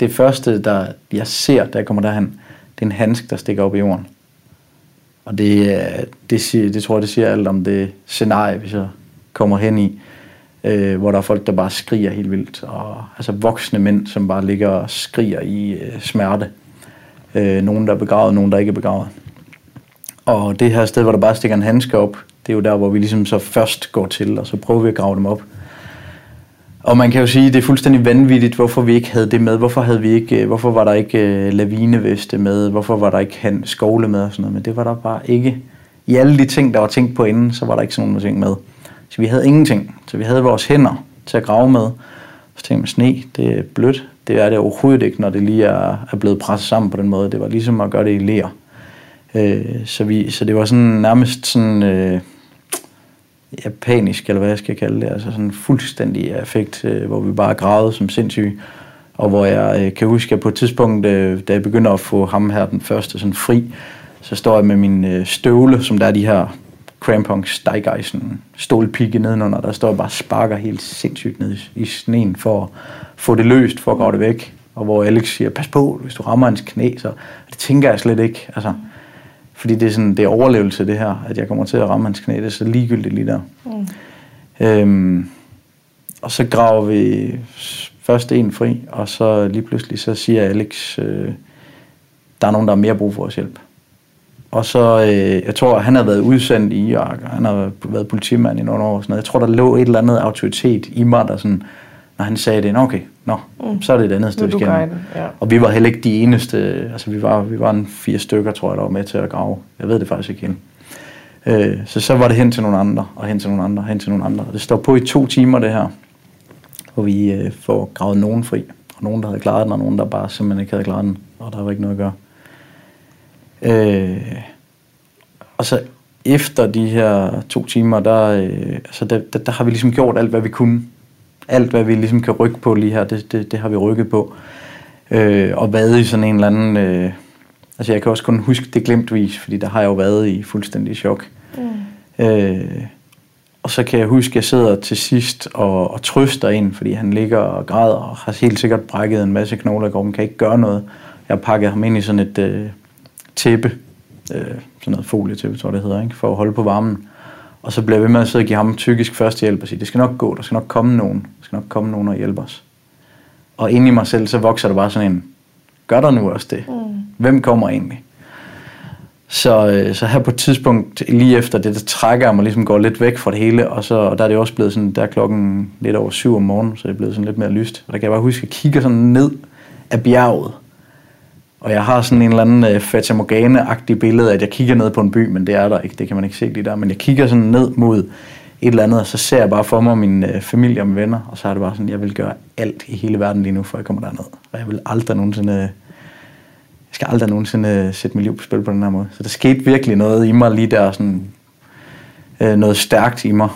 det første, der jeg ser, jeg kommer derhen, det er en handsk, der stikker op i jorden. Og det, det, siger, det tror jeg, det siger alt om det scenarie, vi så kommer hen i øh, hvor der er folk, der bare skriger helt vildt. Og, altså voksne mænd, som bare ligger og skriger i øh, smerte. Øh, nogen, der er begravet, nogen, der ikke er begravet. Og det her sted, hvor der bare stikker en handske op, det er jo der, hvor vi ligesom så først går til, og så prøver vi at grave dem op. Og man kan jo sige, at det er fuldstændig vanvittigt, hvorfor vi ikke havde det med. Hvorfor, havde vi ikke, øh, hvorfor var der ikke øh, lavineveste med? Hvorfor var der ikke skovle med og sådan noget? Men det var der bare ikke. I alle de ting, der var tænkt på inden, så var der ikke sådan nogle ting med. Så vi havde ingenting. Så vi havde vores hænder til at grave med. Så tænkte man, sne, det er blødt. Det er det overhovedet ikke, når det lige er, er blevet presset sammen på den måde. Det var ligesom at gøre det i ler. Øh, så, vi, så det var sådan nærmest sådan øh, japanisk, eller hvad jeg skal kalde det. Altså sådan fuldstændig effekt, øh, hvor vi bare gravede som sindssyge. Og hvor jeg øh, kan huske, at på et tidspunkt, øh, da jeg begynder at få ham her den første sådan fri, så står jeg med min øh, støvle, som der er de her crampons, stejgejsen, stålpigge nedenunder, der står jeg bare og sparker helt sindssygt ned i, i sneen for at få det løst, for at grave det væk. Og hvor Alex siger, pas på, hvis du rammer hans knæ, så det tænker jeg slet ikke. Altså, fordi det er, sådan, det er overlevelse, det her, at jeg kommer til at ramme hans knæ. Det er så ligegyldigt lige der. Mm. Øhm, og så graver vi først en fri, og så lige pludselig så siger Alex, øh, der er nogen, der har mere brug for vores hjælp. Og så, øh, jeg tror, han har været udsendt i Irak, og han har været politimand i nogle år. Sådan noget. Jeg tror, der lå et eller andet autoritet i mig, der sådan, når han sagde det, okay, nå, mm. så er det et andet sted, vi skal ja. Og vi var heller ikke de eneste, altså vi var, vi var en fire stykker, tror jeg, der var med til at grave. Jeg ved det faktisk ikke igen. Øh, så så var det hen til nogle andre, og hen til nogle andre, og hen til nogle andre. Og det står på i to timer, det her, hvor vi øh, får gravet nogen fri. Og nogen, der havde klaret den, og nogen, der bare simpelthen ikke havde klaret den. Og der var ikke noget at gøre. Øh, og så efter de her to timer, der, øh, altså der, der, der har vi ligesom gjort alt, hvad vi kunne. Alt, hvad vi ligesom kan rykke på lige her, det, det, det har vi rykket på. Øh, og været i sådan en eller anden... Øh, altså jeg kan også kun huske det glemtvis, fordi der har jeg jo været i fuldstændig chok. Mm. Øh, og så kan jeg huske, at jeg sidder til sidst og, og trøster ind, fordi han ligger og græder og har helt sikkert brækket en masse knogler i kroppen, kan ikke gøre noget. Jeg har pakket ham ind i sådan et, øh, tæppe, øh, sådan noget folietæppe, tror jeg det hedder, ikke? for at holde på varmen. Og så bliver ved med at sidde og give ham tyrkisk førstehjælp og sige, det skal nok gå, der skal nok komme nogen, der skal nok komme nogen og hjælpe os. Og inde i mig selv, så vokser der bare sådan en, gør der nu også det? Mm. Hvem kommer egentlig? Så, øh, så her på et tidspunkt, lige efter det, der trækker jeg mig ligesom går lidt væk fra det hele, og, så, og der er det også blevet sådan, der er klokken lidt over syv om morgenen, så det er blevet sådan lidt mere lyst. Og der kan jeg bare huske, at jeg kigger sådan ned af bjerget, og jeg har sådan en eller anden uh, Fata Morgana-agtig billede, at jeg kigger ned på en by, men det er der ikke, det kan man ikke se lige der. Men jeg kigger sådan ned mod et eller andet, og så ser jeg bare for mig min øh, familie og mine venner, og så er det bare sådan, jeg vil gøre alt i hele verden lige nu, før jeg kommer derned. Og jeg vil aldrig nogensinde, øh, jeg skal aldrig nogensinde øh, sætte mit liv på spil på den her måde. Så der skete virkelig noget i mig lige der, sådan, øh, noget stærkt i mig.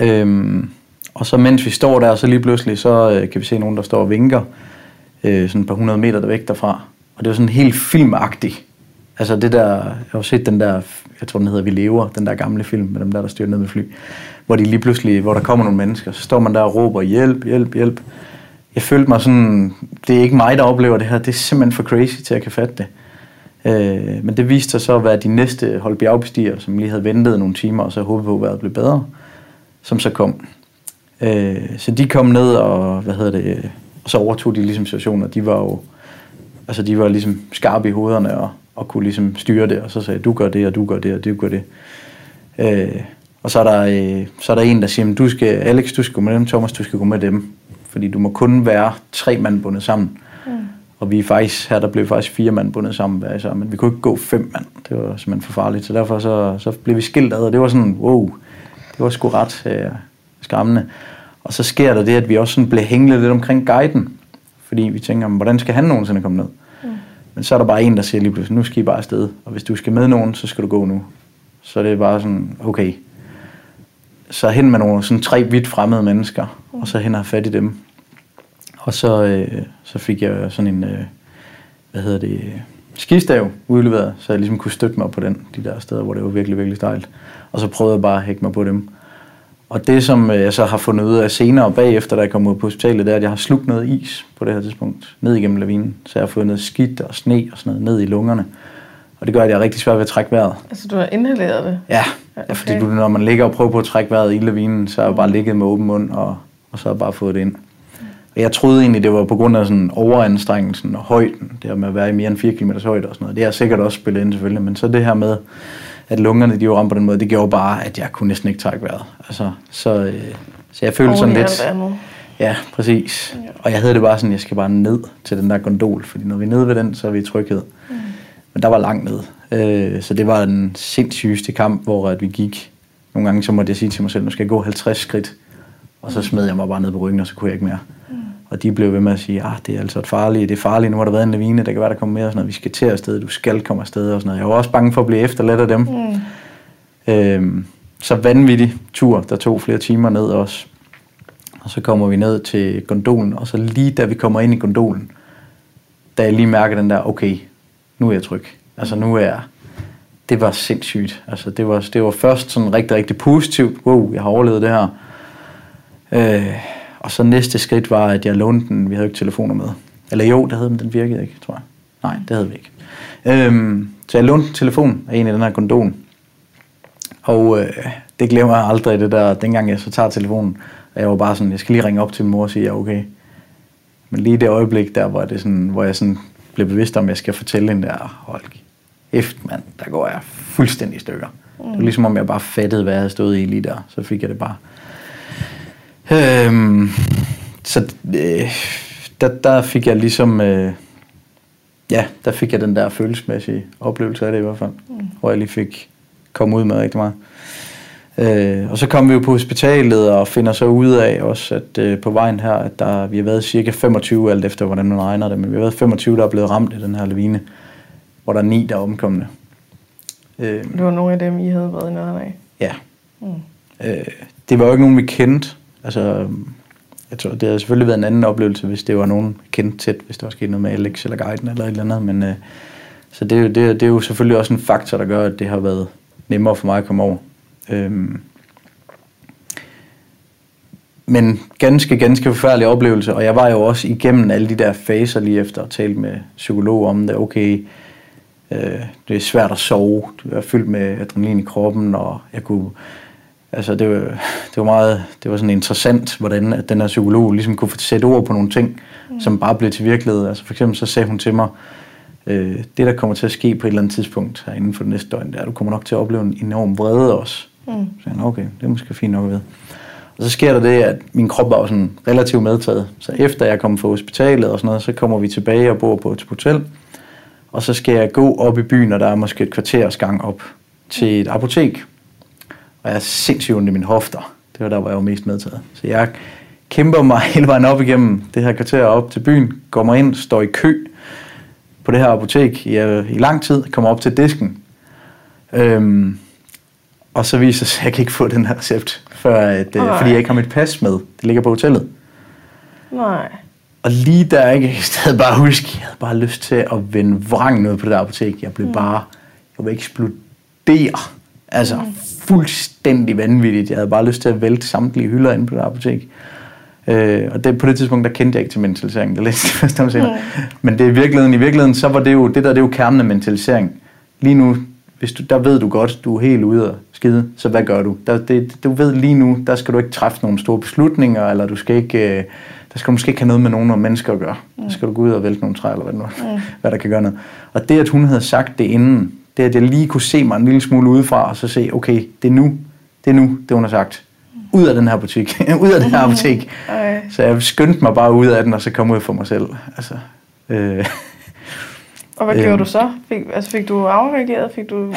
Øhm, og så mens vi står der, så lige pludselig, så øh, kan vi se nogen, der står og vinker øh, sådan et par hundrede meter væk derfra. Og det var sådan helt filmagtigt. Altså det der, jeg har set den der, jeg tror den hedder Vi lever, den der gamle film med dem der, der styrer ned med fly. Hvor de lige pludselig, hvor der kommer nogle mennesker, så står man der og råber hjælp, hjælp, hjælp. Jeg følte mig sådan, det er ikke mig, der oplever det her, det er simpelthen for crazy til at jeg kan fatte det. Øh, men det viste sig så at være de næste holdbjergbestiger, som lige havde ventet nogle timer, og så håbede på, at vejret blev bedre, som så kom. Øh, så de kom ned og, hvad hedder det, så overtog de ligesom situationen, og de var jo altså de var ligesom skarpe i hovederne og, og kunne ligesom styre det, og så sagde du gør det, og du gør det, og du gør det. Øh, og så er, der, øh, så er der en, der siger, du skal, Alex, du skal gå med dem, Thomas, du skal gå med dem. Fordi du må kun være tre mand bundet sammen. Mm. Og vi er faktisk, her der blev faktisk fire mand bundet sammen hver især, men vi kunne ikke gå fem mand. Det var simpelthen for farligt. Så derfor så, så blev vi skilt ad, og det var sådan, wow, det var sgu ret øh, skræmmende. Og så sker der det, at vi også sådan bliver hængende lidt omkring guiden. Fordi vi tænker, hvordan skal han nogensinde komme ned? Mm. Men så er der bare en, der siger lige pludselig, nu skal I bare afsted. Og hvis du skal med nogen, så skal du gå nu. Så det er bare sådan, okay. Så hen med nogle sådan tre vidt fremmede mennesker, mm. og så hen og fat i dem. Og så, øh, så fik jeg sådan en, øh, hvad hedder det, skistav udleveret, så jeg ligesom kunne støtte mig på den, de der steder, hvor det var virkelig, virkelig stejlt. Og så prøvede jeg bare at hække mig på dem. Og det, som øh, jeg så har fundet ud af senere bagefter, da jeg kom ud på hospitalet, det er, at jeg har slugt noget is på det her tidspunkt, ned igennem lavinen. Så jeg har fået noget skidt og sne og sådan noget ned i lungerne. Og det gør, at jeg er rigtig svært ved at trække vejret. Altså, du har inhaleret det? Ja, okay. ja fordi du, når man ligger og prøver på at trække vejret i lavinen, så har jeg bare ligget med åben mund, og, og så har jeg bare fået det ind. Og jeg troede egentlig, det var på grund af sådan overanstrengelsen og højden, det her med at være i mere end 4 km højde og sådan noget. Det har sikkert også spillet ind selvfølgelig, men så det her med, at lungerne de var ramt på den måde, det gjorde bare, at jeg kunne næsten ikke trække vejret. Altså, så, øh, Så jeg følte sådan lidt... andet. Ja, præcis. Ja. Og jeg havde det bare sådan, jeg skal bare ned til den der gondol, fordi når vi er nede ved den, så er vi i tryghed. Mm. Men der var langt ned. Øh, så det var den sindssygeste kamp, hvor at vi gik. Nogle gange så måtte jeg sige til mig selv, nu skal jeg gå 50 skridt. Og så smed jeg mig bare ned på ryggen, og så kunne jeg ikke mere. Og de blev ved med at sige, ah, det er altså et farligt, det er farligt, nu har der været en lavine, der kan være, der kommer mere, og sådan noget. vi skal til afsted, du skal komme afsted, og sådan noget. Jeg var også bange for at blive efterladt af dem. Mm. Øhm, så vanvittig tur, der tog flere timer ned også. Og så kommer vi ned til gondolen, og så lige da vi kommer ind i gondolen, da jeg lige mærker den der, okay, nu er jeg tryg. Altså nu er jeg, det var sindssygt. Altså det var, det var først sådan rigtig, rigtig positivt. Wow, jeg har overlevet det her. Øh, og så næste skridt var, at jeg lånte den, vi havde jo ikke telefoner med. Eller jo, det havde, men den virkede ikke, tror jeg. Nej, det havde vi ikke. Øhm, så jeg lånte telefonen af en i den her gondol. Og øh, det glemmer jeg aldrig, det der, dengang jeg så tager telefonen. Og jeg var bare sådan, jeg skal lige ringe op til min mor og sige, ja, okay. Men lige det øjeblik der, hvor, det sådan, hvor jeg sådan blev bevidst om, at jeg skal fortælle hende der, hold kæft mand, der går jeg fuldstændig i stykker. Mm. Det var ligesom om jeg bare fattede, hvad jeg havde stået i lige der. Så fik jeg det bare. Øhm, så øh, der, der fik jeg ligesom, øh, ja, der fik jeg den der følelsesmæssige oplevelse af det i hvert fald. Mm. Hvor jeg lige fik komme ud med rigtig meget. Øh, og så kom vi jo på hospitalet og finder så ud af også, at øh, på vejen her, at der, vi har været cirka 25, alt efter hvordan man regner det, men vi har været 25, der er blevet ramt i den her lavine, hvor der er ni, der er omkomne. Øh, Det var nogle af dem, I havde været i nærheden af. ja, Mm. Øh, det var jo ikke nogen, vi kendte. Altså, jeg tror, det havde selvfølgelig været en anden oplevelse, hvis det var nogen kendt tæt, hvis der var sket noget med Alex eller guiden eller et eller andet. Men, øh, så det, er jo- det, er- det er jo selvfølgelig også en faktor, der gør, at det har været nemmere for mig at komme over. Øhm, men ganske, ganske forfærdelig oplevelse, og jeg var jo også igennem alle de der faser lige efter at tale med psykolog om det. Okay, øh, det er svært at sove, du er fyldt med adrenalin i kroppen, og jeg kunne, altså det var, det var meget, det var sådan interessant, hvordan at den her psykolog ligesom kunne sætte ord på nogle ting, mm. som bare blev til virkelighed. Altså for eksempel så sagde hun til mig, øh, det der kommer til at ske på et eller andet tidspunkt her inden for det næste døgn, det er, at du kommer nok til at opleve en enorm vrede også. Mm. Så jeg, okay, det er måske fint nok vide. Og så sker der det, at min krop var jo sådan relativt medtaget. Så efter jeg kom fra hospitalet og sådan noget, så kommer vi tilbage og bor på et hotel. Og så skal jeg gå op i byen, og der er måske et kvarters gang op til et apotek. Og jeg er sindssygt ondt i mine hofter. Det var der, hvor jeg var mest medtaget. Så jeg kæmper mig hele vejen op igennem det her kvarter op til byen, kommer ind, står i kø på det her apotek i, øh, i lang tid, kommer op til disken. Øhm, og så viser sig, at jeg kan ikke få den her recept, før at, øh, fordi jeg ikke har mit pas med. Det ligger på hotellet. Nej. Og lige der, ikke, jeg havde bare huske, jeg havde bare lyst til at vende vrang noget på det der apotek. Jeg blev mm. bare, jeg var eksplodere. Altså mm. Fuldstændig vanvittigt. Jeg havde bare lyst til at vælte samtlige hylder inde på det apotek. Øh, og det, på det tidspunkt, der kendte jeg ikke til mentalisering. Det læste jeg først om senere. Men det er i virkeligheden, i virkeligheden, så var det jo, det der, det er jo kernen af mentalisering. Lige nu, hvis du, der ved du godt, du er helt ude og skide, så hvad gør du? Der, det, du ved lige nu, der skal du ikke træffe nogle store beslutninger, eller du skal ikke, øh, der skal du måske ikke have noget med nogen mennesker at gøre. Der skal du gå ud og vælte nogle træer, eller hvad, nu, mm. hvad der kan gøre noget. Og det, at hun havde sagt det inden, det at jeg lige kunne se mig en lille smule udefra, og så se, okay, det er nu, det er nu, det hun har sagt. Ud af den her butik, ud af den her apotek. Så jeg skyndte mig bare ud af den, og så kom ud for mig selv. Altså, øh, Og hvad Øhm. gjorde du så? Fik, altså fik du afreageret? Fik du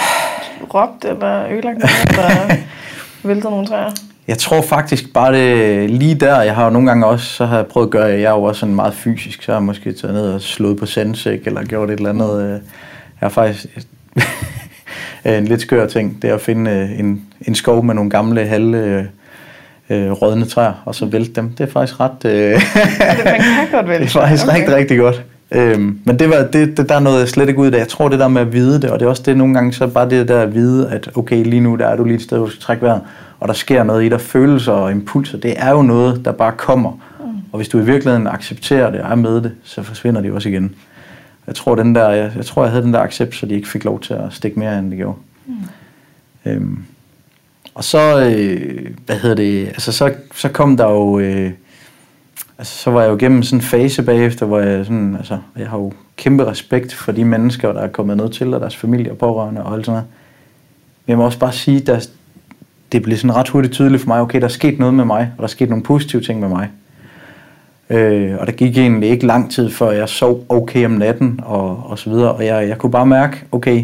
råbt eller ødelagt noget? Eller væltet nogle træer? Jeg tror faktisk bare det lige der, jeg har jo nogle gange også, så har jeg prøvet at gøre, jeg er jo også sådan meget fysisk, så har jeg måske taget ned og slået på sandsæk, eller gjort et eller andet. øh. Jeg har faktisk en lidt skør ting, det er at finde øh, en, en skov med nogle gamle halve øh, øh, rådne træer, og så vælte dem. Det er faktisk ret... Øh, Det, man kan godt vælge. det er faktisk okay. rigtig, rigtig godt. Øhm, men det var, det, det, der nåede jeg slet ikke ud af. Jeg tror, det der med at vide det, og det er også det nogle gange, så bare det der at vide, at okay, lige nu der er du lige et sted, hvor du skal trække vejret, og der sker noget i dig, følelser og impulser, det er jo noget, der bare kommer. Mm. Og hvis du i virkeligheden accepterer det og er med det, så forsvinder det også igen. Jeg tror, den der, jeg, jeg tror, jeg havde den der accept, så de ikke fik lov til at stikke mere, end de gjorde. Mm. Øhm, og så, øh, hvad hedder det, altså så, så kom der jo, øh, altså så var jeg jo igennem sådan en fase bagefter, hvor jeg sådan, altså, jeg har jo kæmpe respekt for de mennesker, der er kommet ned til, og deres familie og pårørende og alt sådan noget. Men jeg må også bare sige, der, det blev sådan ret hurtigt tydeligt for mig, okay, der er sket noget med mig, og der er sket nogle positive ting med mig. Øh, og der gik egentlig ikke lang tid, før jeg sov okay om natten, og, og så videre, og jeg, jeg kunne bare mærke, okay,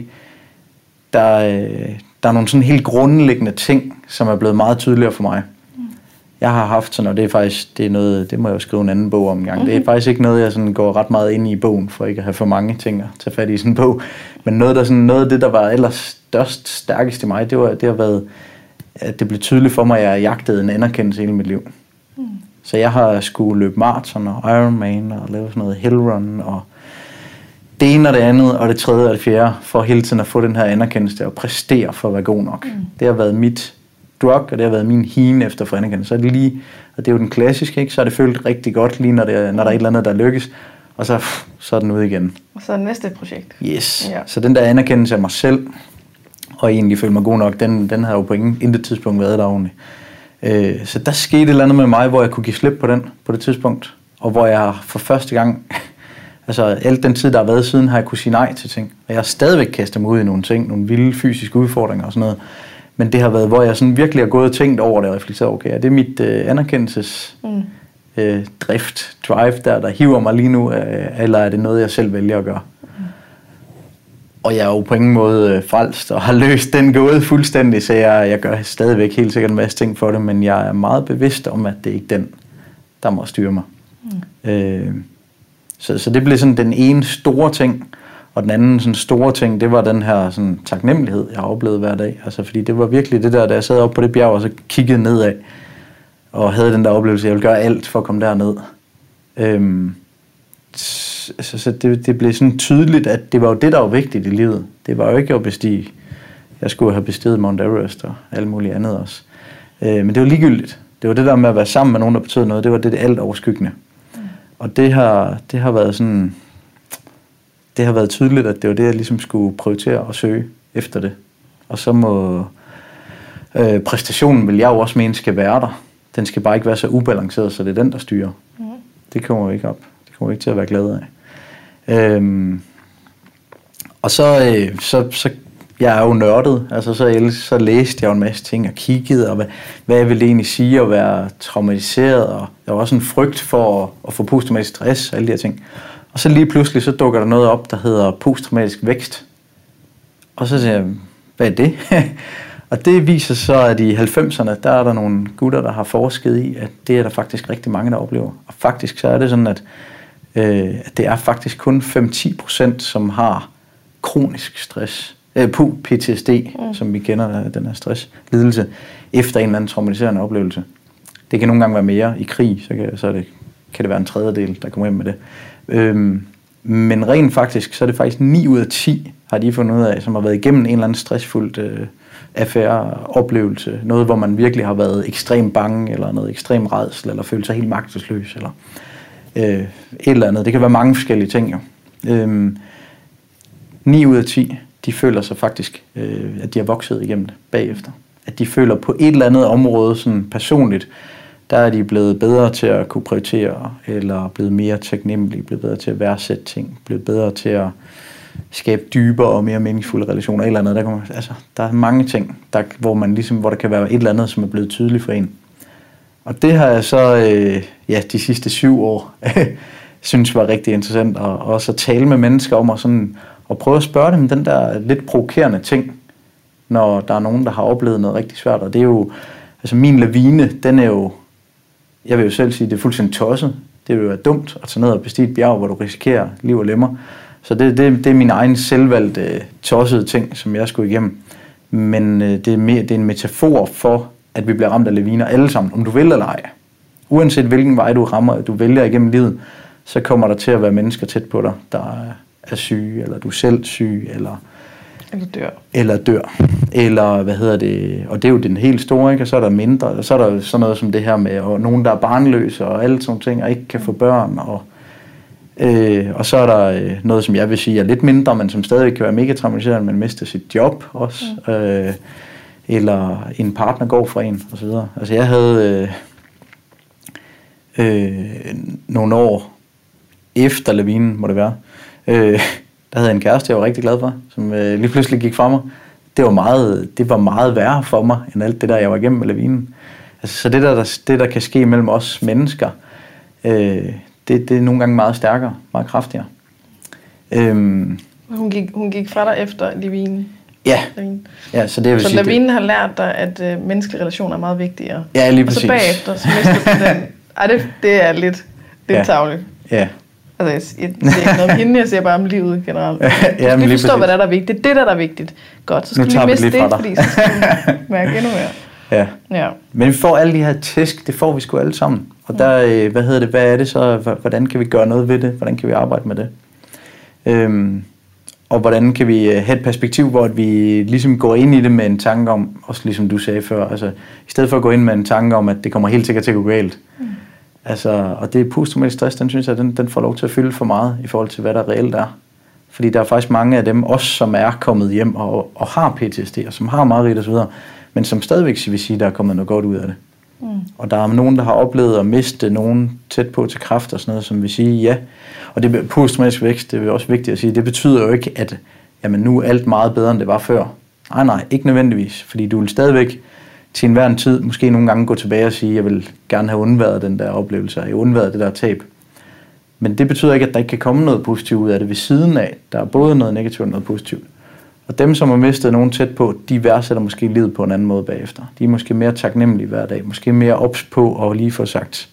der, øh, der er nogle sådan helt grundlæggende ting, som er blevet meget tydeligere for mig. Jeg har haft sådan, og det er faktisk, det er noget, det må jeg jo skrive en anden bog om en gang. Mm-hmm. Det er faktisk ikke noget, jeg sådan går ret meget ind i i bogen, for ikke at have for mange ting at tage fat i sådan en bog. Men noget, der sådan, noget af det, der var ellers størst, stærkest i mig, det var, det har været, at det blev tydeligt for mig, at jeg jagtede en anerkendelse hele mit liv. Mm. Så jeg har skulle løbe maraton og Ironman og lave sådan noget hellrun og det ene og det andet og det tredje og det fjerde for hele tiden at få den her anerkendelse og præstere for at være god nok. Mm. Det har været mit drug, og det har været min hine efter for anerkendelse. Så er det lige, og det er jo den klassiske, ikke? så har det følt rigtig godt lige når, det, når der er et eller andet, der lykkes, og så, så er den ude igen. Og så er det næste projekt. Yes. Ja. Så den der anerkendelse af mig selv, og egentlig føle mig god nok, den, den har jo på ingen, intet tidspunkt været der ordentligt. Øh, så der skete et eller andet med mig, hvor jeg kunne give slip på den på det tidspunkt, og hvor jeg for første gang, altså alt den tid, der har været siden, har jeg kunne sige nej til ting. Og jeg har stadigvæk kastet mig ud i nogle ting, nogle vilde fysiske udfordringer og sådan noget. Men det har været, hvor jeg sådan virkelig har gået og tænkt over det og reflekteret, okay, er det mit øh, anerkendelses mm. øh, drift, drive der, der hiver mig lige nu, øh, eller er det noget, jeg selv vælger at gøre? Og jeg er jo på ingen måde øh, frelst og har løst den gåde fuldstændig, så jeg, jeg gør stadigvæk helt sikkert en masse ting for det, men jeg er meget bevidst om, at det ikke er den, der må styre mig. Mm. Øh, så, så det blev sådan den ene store ting, og den anden sådan store ting, det var den her sådan, taknemmelighed, jeg har oplevet hver dag. Altså, fordi det var virkelig det der, da jeg sad op på det bjerg og så kiggede nedad, og havde den der oplevelse, jeg ville gøre alt for at komme derned. Øhm, så, så det, det blev sådan tydeligt, at det var jo det, der var vigtigt i livet. Det var jo ikke at bestige. Jeg skulle have bestiget Mount Everest og alt muligt andet også. Øh, men det var ligegyldigt. Det var det der med at være sammen med nogen, der betød noget. Det var det, det alt overskyggende. Mm. Og det har, det har været sådan... Det har været tydeligt, at det var det, jeg ligesom skulle prioritere og søge efter det. Og så må øh, præstationen, vil jeg jo også mene, skal være der. Den skal bare ikke være så ubalanceret, så det er den, der styrer. Mm. Det kommer jo ikke op. Det kommer ikke til at være glad af. Øhm, og så, øh, så, så jeg er jo nørdet, altså så, så læste jeg jo en masse ting og kiggede, og hvad, hvad jeg ville egentlig sige at være traumatiseret, og der var også en frygt for at, at få posttraumatisk stress og alle de her ting. Og så lige pludselig så dukker der noget op, der hedder posttraumatisk vækst. Og så siger jeg, hvad er det? og det viser så, at i 90'erne, der er der nogle gutter, der har forsket i, at det er der faktisk rigtig mange, der oplever. Og faktisk så er det sådan, at øh, det er faktisk kun 5-10%, som har kronisk stress, øh, PTSD, mm. som vi kender den her stresslidelse, efter en eller anden traumatiserende oplevelse. Det kan nogle gange være mere i krig, så kan, så er det, kan det være en tredjedel, der kommer hjem med det. Øhm, men rent faktisk, så er det faktisk 9 ud af 10, har de fundet ud af, som har været igennem en eller anden stressfuldt øh, affære, oplevelse. Noget, hvor man virkelig har været ekstremt bange, eller noget ekstrem redsel, eller følt sig helt magtesløs, eller øh, et eller andet. Det kan være mange forskellige ting jo. Øh, 9 ud af 10, de føler sig faktisk, øh, at de har vokset igennem det bagefter. At de føler på et eller andet område sådan personligt, der er de blevet bedre til at kunne prioritere, eller blevet mere taknemmelige, blevet bedre til at værdsætte ting, blevet bedre til at skabe dybere og mere meningsfulde relationer, eller andet. Der, kommer, altså, der er mange ting, der, hvor, man ligesom, hvor der kan være et eller andet, som er blevet tydeligt for en. Og det har jeg så øh, ja, de sidste syv år synes var rigtig interessant, og også at tale med mennesker om og, sådan, og prøve at spørge dem den der lidt provokerende ting, når der er nogen, der har oplevet noget rigtig svært. Og det er jo, altså min lavine, den er jo, jeg vil jo selv sige, det er fuldstændig tosset. Det vil jo være dumt at tage ned og bestige et bjerg, hvor du risikerer liv og lemmer. Så det, det, det er min egen selvvalgte øh, tossede ting, som jeg skulle igennem. Men øh, det, er mere, det er en metafor for at vi bliver ramt af laviner alle sammen, om du vil eller ej. Uanset hvilken vej du rammer, du vælger igennem livet, så kommer der til at være mennesker tæt på dig, der er syge, eller du er selv syg, eller eller dør. Eller dør. Eller, hvad hedder det, og det er jo den helt store, ikke? Og så er der mindre, og så er der sådan noget som det her med, og nogen, der er barnløse, og alle sådan ting, og ikke kan få børn, og, øh, og så er der øh, noget, som jeg vil sige er lidt mindre, men som stadig kan være mega traumatiserende, man mister sit job også. Mm. Øh, eller en partner går fra en, og så videre. Altså jeg havde øh, øh, nogle år efter lavinen, må det være, øh, der havde jeg en kæreste, jeg var rigtig glad for, som øh, lige pludselig gik fra mig. det var meget, det var meget værre for mig, end alt det der, jeg var igennem med lavinen. Altså, så det der, der, det, der kan ske mellem os mennesker, øh, det, det er nogle gange meget stærkere, meget kraftigere. Øhm, hun, gik, hun gik fra dig efter lavinen? Ja. ja så det vil så sige, lavinen har lært dig, at øh, menneskelige relationer er meget vigtigere? Ja, lige præcis. Og så bagefter, så mister du den. Ej, det, det er lidt, lidt ja. tavligt. Ja. Altså, jeg, jeg siger ikke noget om hende, jeg siger bare om livet generelt. ja, men lige forstå, hvad der er, der er vigtigt. Det er det, der er vigtigt. Godt, så skal nu vi lige miste det, det fordi så skal vi mærke endnu mere. Ja. ja. Men vi får alle de her tæsk, det får vi sgu alle sammen. Og der, øh, hvad hedder det, hvad er det så, hvordan kan vi gøre noget ved det? Hvordan kan vi arbejde med det? Øhm, og hvordan kan vi øh, have et perspektiv, hvor vi ligesom går ind i det med en tanke om, også ligesom du sagde før, altså i stedet for at gå ind med en tanke om, at det kommer helt sikkert til at gå galt. Mm. Altså, og det posttraumatisk stress, den synes jeg, den, den får lov til at fylde for meget i forhold til, hvad der reelt er. Fordi der er faktisk mange af dem, også som er kommet hjem og, og har PTSD, og som har meget rigt osv., men som stadigvæk vil sige, der er kommet noget godt ud af det. Mm. Og der er nogen, der har oplevet at miste nogen tæt på til kræft og sådan noget, som vil sige ja. Og det posttraumatisk vækst, det er også vigtigt at sige, det betyder jo ikke, at jamen, nu er alt meget bedre, end det var før. Nej, nej, ikke nødvendigvis. Fordi du vil stadigvæk til enhver tid måske nogle gange gå tilbage og sige, jeg vil gerne have undværet den der oplevelse, jeg undværet det der tab. Men det betyder ikke, at der ikke kan komme noget positivt ud af det ved siden af. Der er både noget negativt og noget positivt. Og dem, som har mistet nogen tæt på, de værdsætter måske livet på en anden måde bagefter. De er måske mere taknemmelige hver dag, måske mere ops på at lige få sagt,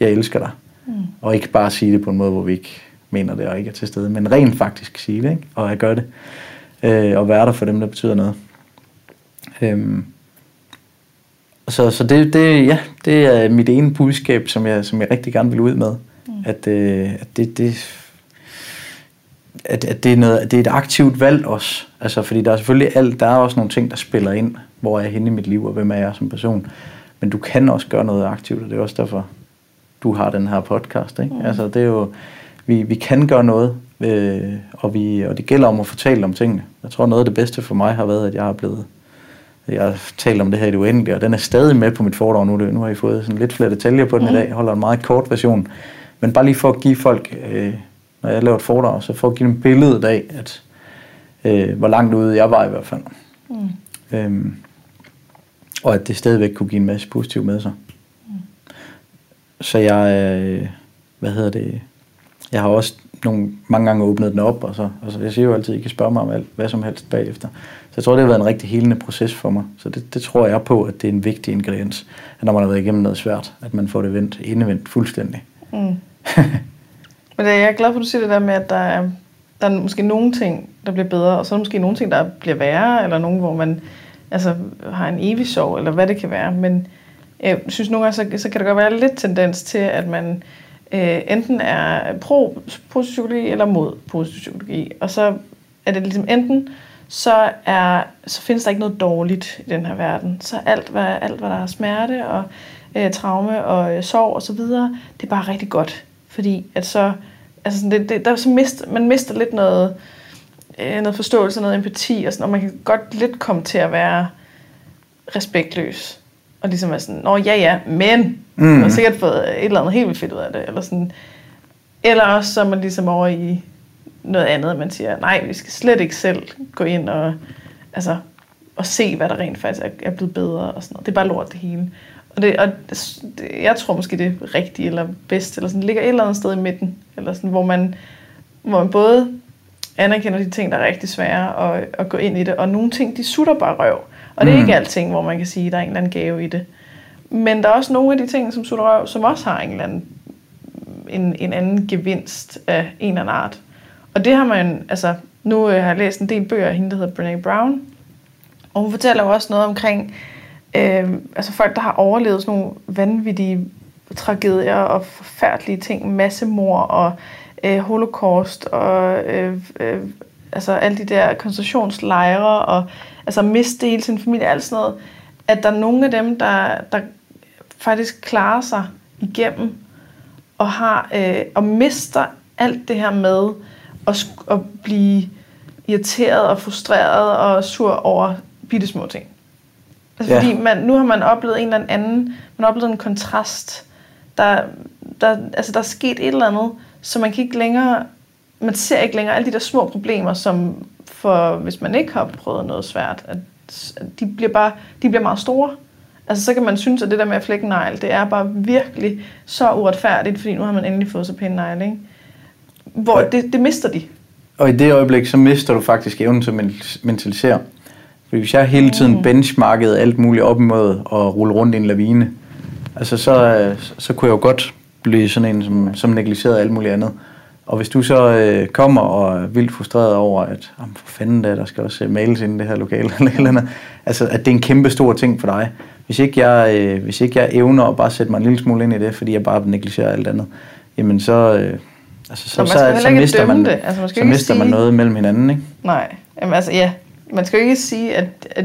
jeg elsker dig. Mm. Og ikke bare sige det på en måde, hvor vi ikke mener det og ikke er til stede, men rent faktisk sige det, ikke? og at gøre det. Øh, og være der for dem, der betyder noget. Øhm. Så, så det, det, ja, det er mit ene budskab, som jeg, som jeg rigtig gerne vil ud med. Mm. At, øh, at det, det at, at det, er noget, det er et aktivt valg også. Altså, fordi der er selvfølgelig alt, der er også nogle ting, der spiller ind, hvor jeg er henne i mit liv, og hvem er jeg som person. Men du kan også gøre noget aktivt, og det er også derfor, du har den her podcast. Ikke? Mm. Altså, det er jo, vi, vi kan gøre noget, øh, og, vi, og det gælder om at fortælle om tingene. Jeg tror, noget af det bedste for mig har været, at jeg har blevet jeg har talt om det her i det uendelige, og den er stadig med på mit foredrag nu. Nu har I fået sådan lidt flere detaljer på den mm. i dag. Jeg holder en meget kort version. Men bare lige for at give folk øh, når jeg laver et foredrag, så for at give dem billedet af, at, øh, hvor langt ude jeg var i hvert fald. Mm. Øhm, og at det stadigvæk kunne give en masse positivt med sig. Mm. Så jeg, øh, hvad hedder det, jeg har også nogle, mange gange åbnet den op, og så, altså jeg siger jo altid, at I kan spørge mig om alt, hvad som helst bagefter. Så jeg tror, det har været en rigtig helende proces for mig. Så det, det tror jeg på, at det er en vigtig ingrediens, at når man har været igennem noget svært, at man får det vendt, indevendt fuldstændig. Mm. Men jeg er glad for, at du siger det der med, at der er, der er måske nogle ting, der bliver bedre, og så er der måske nogle ting, der bliver værre, eller nogle, hvor man altså, har en evig sorg, eller hvad det kan være. Men øh, jeg synes nogle gange, så, så kan der godt være lidt tendens til, at man øh, enten er pro positiv eller mod positiv psykologi. Og så er det ligesom enten, så, er, så findes der ikke noget dårligt i den her verden. Så alt, hvad, alt, hvad der er smerte og øh, traume og øh, sorg osv., det er bare rigtig godt. Fordi at så, altså sådan, det, det, der, så mister, man mister lidt noget, øh, noget forståelse, noget empati, og, sådan, og man kan godt lidt komme til at være respektløs. Og ligesom er sådan, nå ja ja, men mm. man har sikkert fået et eller andet helt vildt fedt ud af det. Eller, sådan. eller også så er man ligesom over i noget andet, man siger, nej, vi skal slet ikke selv gå ind og, altså, og se, hvad der rent faktisk er, er blevet bedre. Og sådan noget. Det er bare lort det hele. Og, det, og det, jeg tror måske, det er rigtigt eller bedst, eller sådan, ligger et eller andet sted i midten, eller sådan, hvor, man, hvor man både anerkender de ting, der er rigtig svære og, og gå ind i det, og nogle ting, de sutter bare røv. Og det er mm. ikke alting, hvor man kan sige, at der er en eller anden gave i det. Men der er også nogle af de ting, som sutter røv, som også har en eller anden en, en anden gevinst af en eller anden art. Og det har man, altså, nu har jeg læst en del bøger af hende, der hedder Brene Brown, og hun fortæller jo også noget omkring, øh, Øh, altså folk, der har overlevet sådan nogle vanvittige tragedier og forfærdelige ting, massemord og øh, holocaust og øh, øh, altså alle de der koncentrationslejre og altså miste hele sin familie, alt sådan noget, at der er nogle af dem, der, der faktisk klarer sig igennem og har øh, og mister alt det her med at, at blive irriteret og frustreret og sur over bitte små ting. Altså, ja. Fordi man, nu har man oplevet en eller anden, man har oplevet en kontrast. Der, der, altså, der er sket et eller andet, så man kan ikke længere, man ser ikke længere alle de der små problemer, som for hvis man ikke har prøvet noget svært, at at de bliver bare de bliver meget store. Altså så kan man synes, at det der med at flække negl, det er bare virkelig så uretfærdigt, fordi nu har man endelig fået så pæne negle, ikke? Hvor det, det mister de. Og i det øjeblik, så mister du faktisk evnen til at men- mentalisere. Hvis jeg hele tiden benchmarkede alt muligt op imod at rulle rundt i en lavine, altså så, øh, så kunne jeg jo godt blive sådan en, som, som negligerede alt muligt andet. Og hvis du så øh, kommer og er vildt frustreret over, at "Jamen, for fanden der, der skal også øh, males ind i det her lokale, eller eller andet, altså at det er en kæmpe stor ting for dig. Hvis ikke jeg, øh, hvis ikke jeg evner at bare sætte mig en lille smule ind i det, fordi jeg bare negligerer alt andet, jamen så, øh, altså, så, man så, så, så mister, man, det. Altså, man så mister man sige- noget mellem hinanden, ikke? Nej, Jamen, altså ja, man skal jo ikke sige, at, at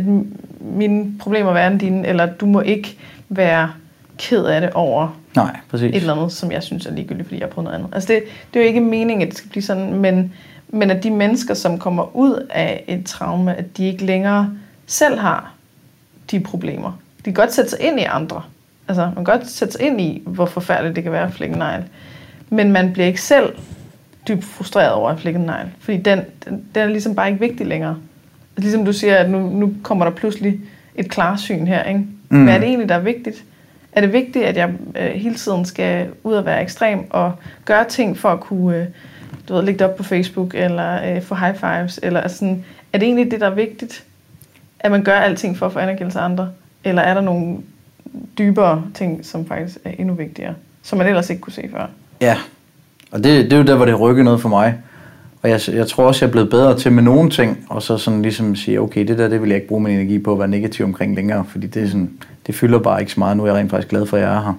mine problemer er værre end dine, eller du må ikke være ked af det over Nej, præcis. et eller andet, som jeg synes er ligegyldigt, fordi jeg har prøvet noget andet. Altså det, det er jo ikke meningen, at det skal blive sådan, men, men at de mennesker, som kommer ud af et traume, at de ikke længere selv har de problemer. De kan godt sætte sig ind i andre. Altså man kan godt sætte sig ind i, hvor forfærdeligt det kan være at flække negl. Men man bliver ikke selv dybt frustreret over at flække negl. Fordi den, den, den er ligesom bare ikke vigtig længere. Ligesom du siger, at nu, nu kommer der pludselig et klarsyn her. Ikke? Mm. Hvad er det egentlig, der er vigtigt? Er det vigtigt, at jeg øh, hele tiden skal ud og være ekstrem og gøre ting for at kunne øh, du ved, lægge det op på Facebook eller øh, få high fives? Eller altså sådan, er det egentlig det, der er vigtigt? At man gør alting for at få anerkendelse af andre? Eller er der nogle dybere ting, som faktisk er endnu vigtigere, som man ellers ikke kunne se før? Ja, og det, det er jo der, hvor det rykker noget for mig. Og jeg, jeg tror også, jeg er blevet bedre til med nogle ting, og så sådan ligesom sige, okay, det der, det vil jeg ikke bruge min energi på at være negativ omkring længere, fordi det, er sådan, det fylder bare ikke så meget. Nu er jeg rent faktisk glad for, at jeg er her.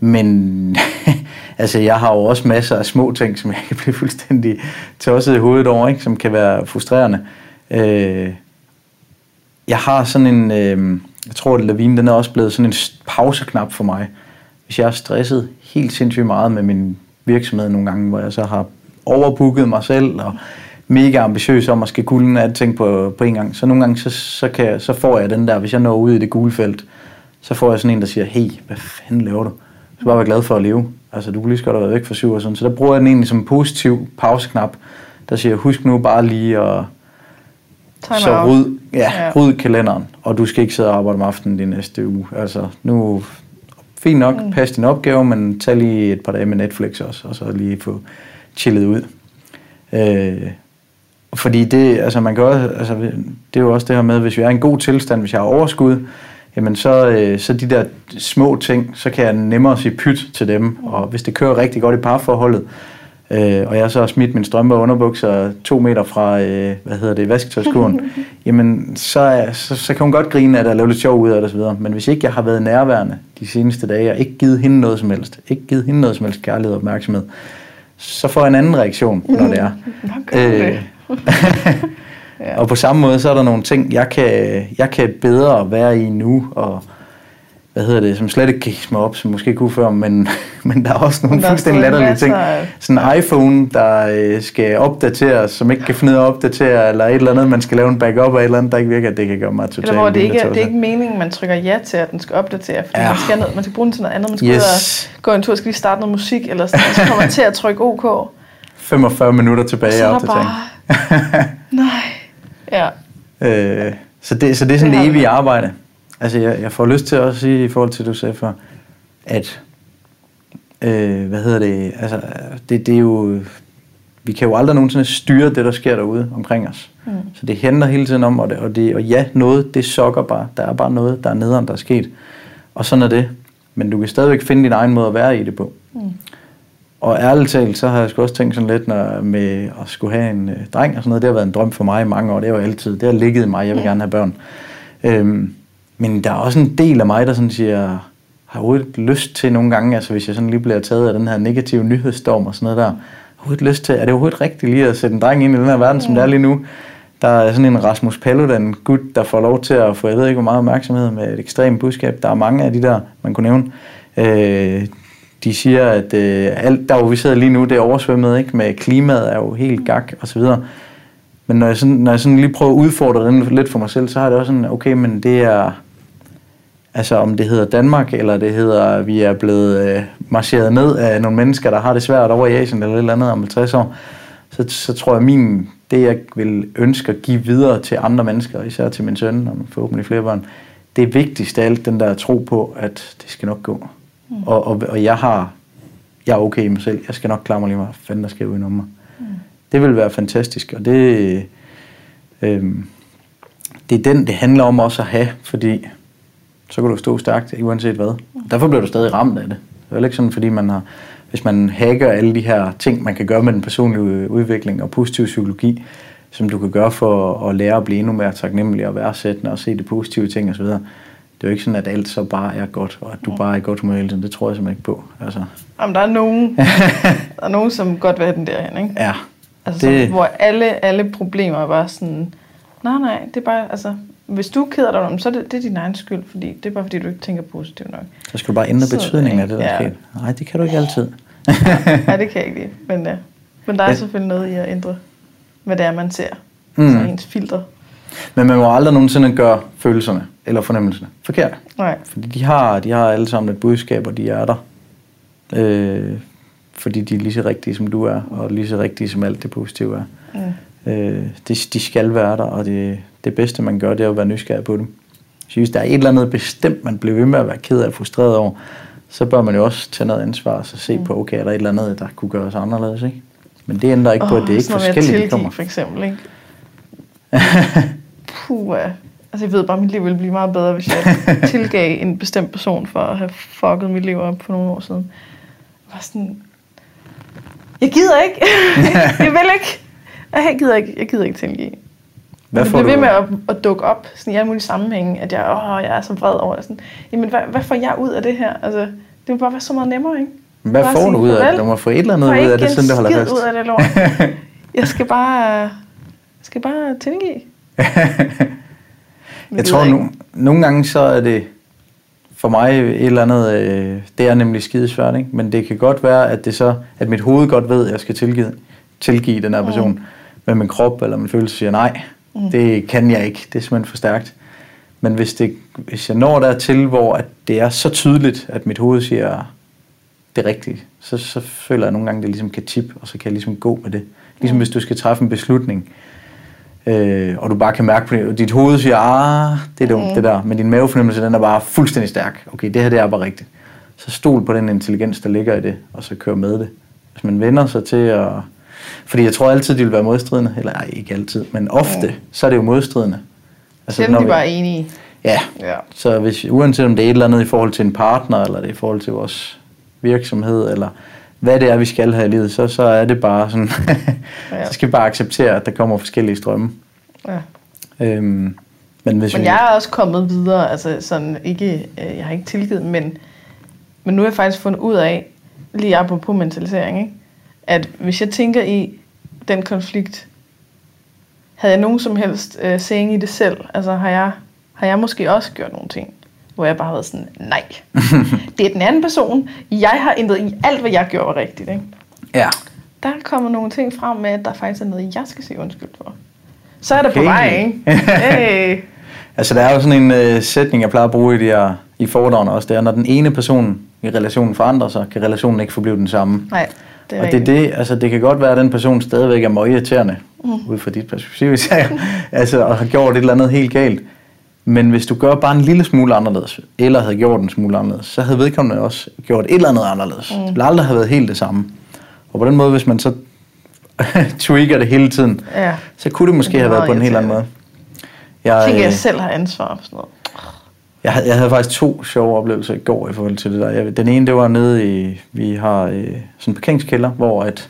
Men altså, jeg har jo også masser af små ting, som jeg kan blive fuldstændig tosset i hovedet over, ikke? som kan være frustrerende. Øh, jeg har sådan en, øh, jeg tror, at lavinen den er også blevet sådan en pauseknap for mig. Hvis jeg er stresset helt sindssygt meget med min virksomhed nogle gange, hvor jeg så har overbooket mig selv og mega ambitiøs om at skal kunne alting på, på en gang, så nogle gange så, så, kan jeg, så får jeg den der, hvis jeg når ud i det gule felt, så får jeg sådan en, der siger, hey, hvad fanden laver du? Så bare være glad for at leve. Altså, du kunne lige så godt have været væk for syv år siden. Så der bruger jeg den egentlig som en positiv pauseknap, der siger, husk nu bare lige at Time så ryd, ja, Ja. ja. ryd kalenderen, og du skal ikke sidde og arbejde om aftenen de næste uge. Altså, nu, fint nok, mm. pas din opgave, men tag lige et par dage med Netflix også, og så lige få chillet ud. Øh, fordi det, altså man kan også, altså, det er jo også det her med, hvis vi er i en god tilstand, hvis jeg har overskud, jamen så, øh, så de der små ting, så kan jeg nemmere sige pyt til dem, og hvis det kører rigtig godt i parforholdet, øh, og jeg så har smidt min strømpe og underbukser to meter fra, øh, hvad hedder det, vasketøjskurven, jamen så, så, så kan hun godt grine af det og lave lidt sjov ud af det osv. Men hvis ikke jeg har været nærværende de seneste dage, og ikke givet hende noget som helst, ikke givet hende noget som helst kærlighed og opmærksomhed, så får jeg en anden reaktion, når det er. Det? Ja. Og på samme måde, så er der nogle ting, jeg kan, jeg kan bedre være i nu, og hvad hedder det, som slet ikke kan hisse mig op, som måske kunne før, men, men der er også nogle Der er fuldstændig latterlige ting. Sådan en iPhone, der øh, skal opdateres, som ikke kan finde ud af at opdatere, eller et eller andet, man skal lave en backup af et eller andet, der ikke virker, det kan gøre mig totalt Eller hvor det ikke, det er ikke meningen, man trykker ja til, at den skal opdatere, fordi Ja. man, skal ned, man skal bruge den til noget andet. Man skal yes. ud Yes, og gå en tur, skal lige starte noget musik, eller sådan, så kommer man til at trykke OK. 45 minutter tilbage af er der opdatering. bare... Nej. Ja. Øh, så, det, så det er sådan Det det evige arbejde. Altså, jeg, jeg får lyst til at sige, i forhold til du sagde før, at, øh, hvad hedder det, altså, det, det er jo, vi kan jo aldrig nogensinde styre det, der sker derude omkring os. Mm. Så det hænder hele tiden om, og, det, og, det, og ja, noget, det sokker bare. Der er bare noget, der er nederen, der er sket. Og sådan er det. Men du kan stadigvæk finde din egen måde at være i det på. Mm. Og ærligt talt, så har jeg sgu også tænkt sådan lidt når, med at skulle have en øh, dreng og sådan noget. Det har været en drøm for mig i mange år. Det har jo altid, det har ligget i mig. Jeg vil gerne have børn. Øhm, men der er også en del af mig, der sådan siger, har overhovedet lyst til nogle gange, altså hvis jeg sådan lige bliver taget af den her negative nyhedsstorm og sådan noget der, har overhovedet lyst til, er det overhovedet rigtigt lige at sætte en dreng ind i den her verden, som det er lige nu? Der er sådan en Rasmus Paludan, gut, der får lov til at få, jeg ved ikke hvor meget opmærksomhed med et ekstremt budskab. Der er mange af de der, man kunne nævne. Øh, de siger, at øh, alt der, hvor vi sidder lige nu, det er oversvømmet, ikke? Med klimaet er jo helt gak og så videre. Men når jeg, sådan, når jeg sådan lige prøver at udfordre den lidt for mig selv, så har det også sådan, okay, men det er, altså om det hedder Danmark, eller det hedder, at vi er blevet øh, marcheret ned af nogle mennesker, der har det svært over i Asien eller et eller andet om 50 år, så, så tror jeg, min, det jeg vil ønske at give videre til andre mennesker, især til min søn og forhåbentlig flere børn, det er vigtigst af alt den der tro på, at det skal nok gå. Mm. Og, og, og jeg har, jeg er okay i mig selv. Jeg skal nok klare mig lige meget, fanden der skal udenom mig. Mm. Det vil være fantastisk, og det, øh, det er den, det handler om også at have, fordi så kan du stå stærkt, uanset hvad. Derfor bliver du stadig ramt af det. Det er ikke sådan, fordi man har, hvis man hacker alle de her ting, man kan gøre med den personlige udvikling og positiv psykologi, som du kan gøre for at lære at blive endnu mere taknemmelig og værdsættende og se de positive ting osv. Det er jo ikke sådan, at alt så bare er godt, og at du bare er godt humør hele tiden. Det tror jeg simpelthen ikke på. Altså. Jamen, der er nogen, der er nogen, som godt vil have den derhen, ikke? Ja. Altså, det... som, hvor alle, alle problemer er bare sådan, nej, nej, det er bare, altså, hvis du keder dig om, så er det, det er din egen skyld, fordi det er bare fordi, du ikke tænker positivt nok. Så skal du bare ændre betydningen af det, der ja. sker. Nej, det kan du ikke altid. Nej, det kan jeg ikke lide. Men, ja. men der er ja. selvfølgelig noget i at ændre, hvad det er, man ser. Mm. Så ens filter. Men man må aldrig nogensinde gøre følelserne eller fornemmelserne forkert. Nej. Fordi de har, de har alle sammen et budskab, og de er der. Øh, fordi de er lige så rigtige, som du er, og lige så rigtige, som alt det positive er. Mm. Øh, de, de skal være der, og det, det bedste, man gør, det er at være nysgerrig på dem. Så hvis der er et eller andet bestemt, man bliver ved med at være ked af og frustreret over, så bør man jo også tage noget ansvar og så se mm. på, okay, er der et eller andet, der kunne gøres anderledes, ikke? Men det ændrer ikke oh, på, at det er ikke forskelligt, de kommer. for eksempel, ikke? Puh, Altså, jeg ved bare, at mit liv ville blive meget bedre, hvis jeg tilgav en bestemt person for at have fucket mit liv op for nogle år siden. Jeg var sådan... Jeg gider ikke. jeg vil ikke. Jeg gider ikke, jeg gider ikke tilgive. Hvad det bliver ved med at, at dukke op sådan i alle mulige sammenhænge, at jeg, åh, jeg er så vred over det. Sådan, jamen, hvad, hvad får jeg ud af det her? Altså, det vil bare være så meget nemmere, ikke? Hvad får sige, du ud af det? Du må få et eller andet ud af det, siden du holder fast. ud af det lort. jeg skal bare, jeg skal bare tilgive. jeg tror, nu, nogle gange så er det for mig et eller andet, øh, det er nemlig skidesvært, ikke? men det kan godt være, at det så, at mit hoved godt ved, at jeg skal tilgive, tilgive den her person, mm. men min krop eller min følelse siger nej. Mm. Det kan jeg ikke. Det er simpelthen for stærkt. Men hvis, det, hvis jeg når dertil, hvor at det er så tydeligt, at mit hoved siger det rigtige, så, så føler jeg nogle gange, at det ligesom kan tippe, og så kan jeg ligesom gå med det. Ligesom mm. hvis du skal træffe en beslutning, øh, og du bare kan mærke på det, dit hoved siger, ah, det er dumt, mm. det der, men din mavefornemmelse, den er bare fuldstændig stærk. Okay, det her, det er bare rigtigt. Så stol på den intelligens, der ligger i det, og så kør med det. Hvis man vender sig til at fordi jeg tror altid, de vil være modstridende. Eller ej, ikke altid, men ofte, ja. så er det jo modstridende. Altså, Selvom de bare er enige. Ja. ja, så hvis, uanset om det er et eller andet i forhold til en partner, eller det er i forhold til vores virksomhed, eller hvad det er, vi skal have i livet, så, så er det bare sådan, ja. så skal vi bare acceptere, at der kommer forskellige strømme. Ja. Øhm, men, hvis men vi... jeg er også kommet videre, altså sådan ikke, øh, jeg har ikke tilgivet, men, men nu har jeg faktisk fundet ud af, lige apropos mentalisering, ikke? At hvis jeg tænker i den konflikt, havde jeg nogen som helst øh, saying i det selv? Altså har jeg, har jeg måske også gjort nogle ting, hvor jeg bare har været sådan, nej, det er den anden person. Jeg har ændret i alt, hvad jeg gjorde var rigtigt. Ikke? Ja. Der kommer nogle ting frem med, at der faktisk er noget, jeg skal sige undskyld for. Så er det okay. på vej, ikke? Hey. altså, der er jo sådan en øh, sætning, jeg plejer at bruge i, de her, i fordragene også, det er, når den ene person i relationen forandrer sig, kan relationen ikke forblive den samme. Nej. Det og det, er det, altså, det kan godt være, at den person stadigvæk er meget irriterende, mm. ud fra dit perspektiv, altså, og har gjort et eller andet helt galt. Men hvis du gør bare en lille smule anderledes, eller havde gjort en smule anderledes, så havde vedkommende også gjort et eller andet anderledes. Mm. Det ville aldrig have været helt det samme. Og på den måde, hvis man så trigger det hele tiden, ja. så kunne det måske det have været på en helt anden måde. Jeg, jeg tænker, jeg øh, selv har ansvar for sådan noget. Jeg havde, jeg havde faktisk to sjove oplevelser i går i forhold til det der. Jeg, den ene, det var nede i, vi har øh, sådan en parkeringskælder, hvor at,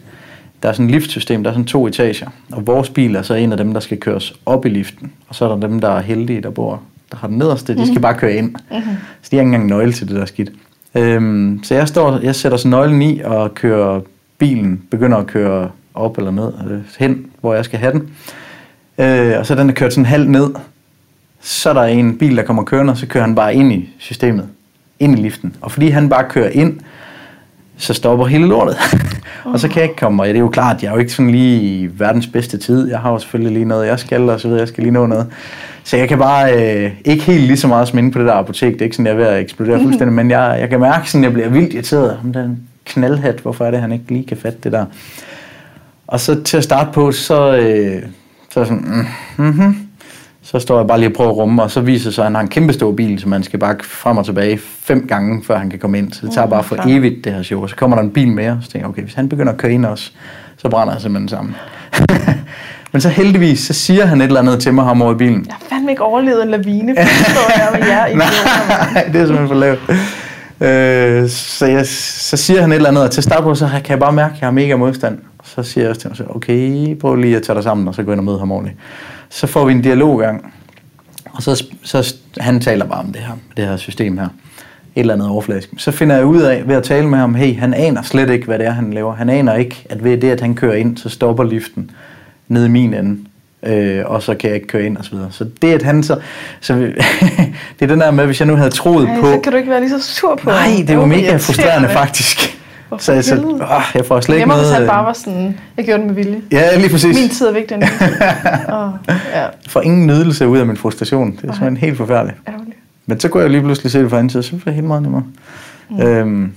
der er sådan et liftsystem, der er sådan to etager. Og vores bil er så en af dem, der skal køres op i liften. Og så er der dem, der er heldige, der bor, der har den nederste, de skal mhm. bare køre ind. Mm-hmm. Så de har ikke engang nøgle til det der skidt. Øhm, så jeg, står, jeg sætter så nøglen i og kører bilen, begynder at køre op eller ned, øh, hen, hvor jeg skal have den. Øh, og så den er kørt sådan halv ned, så er der en bil, der kommer kørende, og så kører han bare ind i systemet, ind i liften. Og fordi han bare kører ind, så stopper hele lortet. og så kan jeg ikke komme, og det er jo klart, jeg er jo ikke sådan lige i verdens bedste tid. Jeg har jo selvfølgelig lige noget, jeg skal, og så videre, jeg skal lige nå noget. Så jeg kan bare øh, ikke helt lige så meget som inde på det der apotek. Det er ikke sådan, jeg er ved at eksplodere mm-hmm. fuldstændig, men jeg, jeg kan mærke sådan, jeg bliver vildt irriteret. Om den knaldhat, hvorfor er det, han ikke lige kan fatte det der? Og så til at starte på, så, øh, så er jeg sådan, mm, mm-hmm. Så står jeg bare lige og prøver at rumme, og så viser sig, at han har en kæmpe stor bil, så man skal bare frem og tilbage fem gange, før han kan komme ind. Så det tager bare for evigt, det her show. Og så kommer der en bil mere, så tænker jeg, okay, hvis han begynder at køre ind også, så brænder jeg simpelthen sammen. Men så heldigvis, så siger han et eller andet til mig ham over i bilen. Jeg har fandme ikke overlevet en lavine, for så står jeg med jer i Nej, det er simpelthen for lavt. Øh, så, jeg, så siger han et eller andet, og til at starte på, så kan jeg bare mærke, at jeg har mega modstand. Så siger jeg også til ham, okay, prøv lige at tage dig sammen, og så gå ind og møde ham ordentligt. Så får vi en dialog gang, og så, så han taler bare om det her, det her system her. Et eller andet overfladisk. Så finder jeg ud af, ved at tale med ham, hey, han aner slet ikke, hvad det er, han laver. Han aner ikke, at ved det, at han kører ind, så stopper liften nede i min ende. Øh, og så kan jeg ikke køre ind og så videre. Så det at han så... så det er den der med, hvis jeg nu havde troet Ej, på... så kan du ikke være lige så sur på Nej, det var mega frustrerende faktisk. Hvorfor Så, så helvede? åh, jeg får slet ikke Nemmere, hvis noget... øh, bare var sådan, jeg gjorde det med vilje. Ja, lige præcis. Min tid er vigtigere end din ja, Jeg får ingen nydelse ud af min frustration. Det er simpelthen helt forfærdeligt. ærgerligt. Men så kunne jeg lige pludselig se det fra anden side, så blev det helt meget nemmere. Mm. Øhm,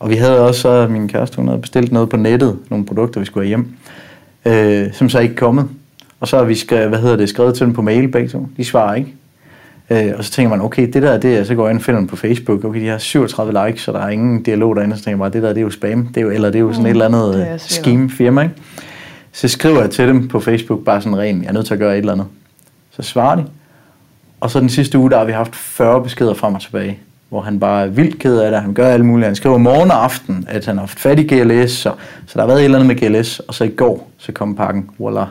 og vi havde også, så min kæreste, hun havde bestilt noget på nettet, nogle produkter, vi skulle have hjem, øh, som så ikke er kommet. Og så har vi skrevet, hvad hedder det, skrevet til dem på mail begge to. De svarer ikke. Øh, og så tænker man, okay, det der, det er, så går jeg ind og finder dem på Facebook. Okay, de har 37 likes, så der er ingen dialog derinde. Så tænker jeg bare, det der, det er jo spam. Det er jo, eller det er jo sådan Mm, et eller andet det øh, scheme firma, ikke? Så skriver jeg til dem på Facebook, bare sådan ren, jeg er nødt til at gøre et eller andet. Så svarer de. Og så den sidste uge, der har vi haft 40 beskeder frem og tilbage, hvor han bare er vildt ked af det, han gør alt muligt. Han skriver morgen og aften, at han har haft fat i GLS, så, så der har været et eller andet med GLS, og så i går, så kom pakken, voila.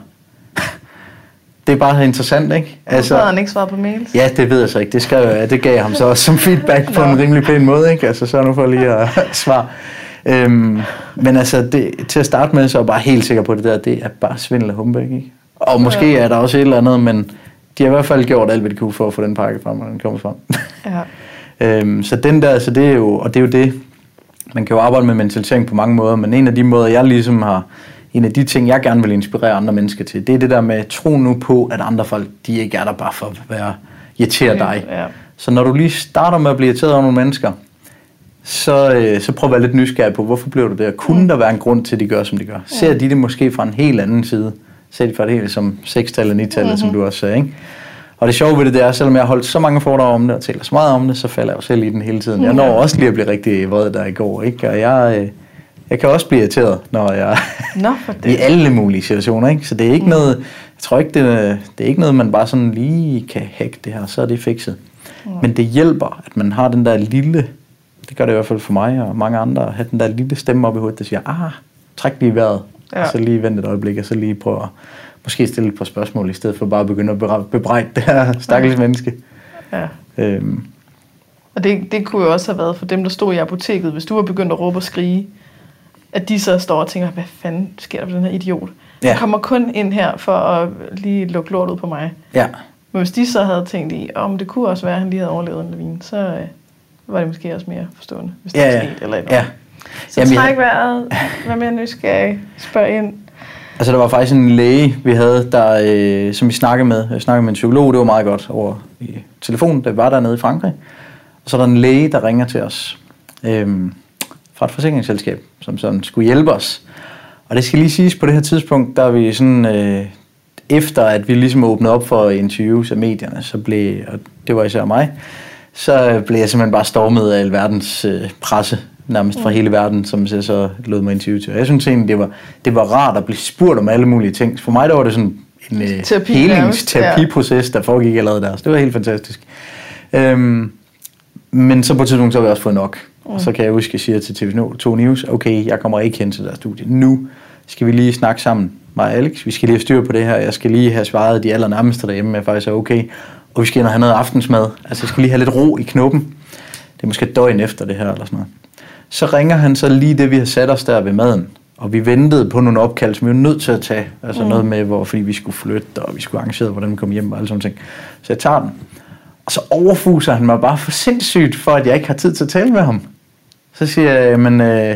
Det er bare interessant, ikke? Altså, havde han ikke svaret på mails? Ja, det ved jeg så ikke. Det, skrev jeg, det gav jeg ham så også som feedback på en rimelig pæn måde, ikke? Altså, så nu for lige at svare. Øhm, men altså, det, til at starte med, så er jeg bare helt sikker på det der, det er bare svindel og humbug, ikke? Og måske er der også et eller andet, men de har i hvert fald gjort alt, hvad de kunne for at få den pakke frem, og den kommer frem. Ja. Øhm, så den der, så det er jo, og det er jo det, man kan jo arbejde med mentalisering på mange måder, men en af de måder, jeg ligesom har, en af de ting, jeg gerne vil inspirere andre mennesker til, det er det der med, tro nu på, at andre folk, de ikke er der bare for at være, irritere dig. Ja. Så når du lige starter med at blive irriteret over nogle mennesker, så, øh, så prøv at være lidt nysgerrig på, hvorfor bliver du det? Og kunne der være en grund til, at de gør, som de gør? Ser de det måske fra en helt anden side? Ser de fra det hele som 6-tal og 9-tal, mm-hmm. som du også sagde, ikke? Og det sjove ved det, det er, selvom jeg har holdt så mange foredrag om det, og taler så meget om det, så falder jeg jo selv i den hele tiden. Jeg når også lige at blive rigtig vred der i går, ikke? Og jeg, øh, jeg kan også blive irriteret, når jeg Nå, for i det. alle mulige situationer, ikke? Så det er ikke noget, jeg tror ikke, det, det er ikke noget, man bare sådan lige kan hacke det her, så er det fikset. Men det hjælper, at man har den der lille, det gør det i hvert fald for mig og mange andre, at have den der lille stemme op i hovedet, der siger, ah, træk lige vejret, ja. Og så lige vent et øjeblik, og så lige prøve at måske stille et par spørgsmål, i stedet for bare at begynde at bebrejde det her stakkels menneske. Ja. Øhm, Og det, det kunne jo også have været for dem, der stod i apoteket, hvis du var begyndt at råbe og skrige, at de så står og tænker, hvad fanden sker der for den her idiot? Ja. Han kommer kun ind her for at lige lukke lort ud på mig. ja, Men hvis de så havde tænkt i, om det kunne også være, at han lige havde overlevet en lavine, så øh, var det måske også mere forstående, hvis det ja, var sket. Eller et ja. Så Jamen, træk vejret, vær mere nysgerrig, spørg ind. Altså, der var faktisk en læge, vi havde, der, øh, som vi snakkede med. Jeg snakkede med en psykolog, det var meget godt over i telefonen, da vi var dernede i Frankrig. Og så er der en læge, der ringer til os øh, fra et forsikringsselskab, som sådan skulle hjælpe os. Og det skal lige siges, på det her tidspunkt, der er vi sådan, øh, efter at vi ligesom åbnede op for interviews af medierne, så blev, og det var især mig, så blev jeg simpelthen bare stormet af alverdens øh, presse, nærmest fra hele verden, som jeg så lod mig interview til. Og jeg synes egentlig, det var, det var rart at blive spurgt om alle mulige ting. For mig der var det sådan en øh, Terapi helingsterapiproces, der foregik allerede der. Så det var helt fantastisk. Øhm, men så på et tidspunkt, så har vi også fået nok. Og så kan jeg huske, at jeg siger til TV2 News, okay, jeg kommer ikke hen til deres studie. Nu skal vi lige snakke sammen, mig og Alex. Vi skal lige have styr på det her. Jeg skal lige have svaret de allernærmeste derhjemme, jeg faktisk er okay. Og vi skal ind og have noget aftensmad. Altså, jeg skal lige have lidt ro i knoppen. Det er måske døgn efter det her, eller sådan noget. Så ringer han så lige det, vi har sat os der ved maden. Og vi ventede på nogle opkald, som vi var nødt til at tage. Altså mm. noget med, hvor, fordi vi skulle flytte, og vi skulle arrangere, hvordan vi kom hjem og alle sådan ting. Så jeg tager den. Og så overfuser han mig bare for sindssygt, for at jeg ikke har tid til at tale med ham. Så siger jeg, men øh,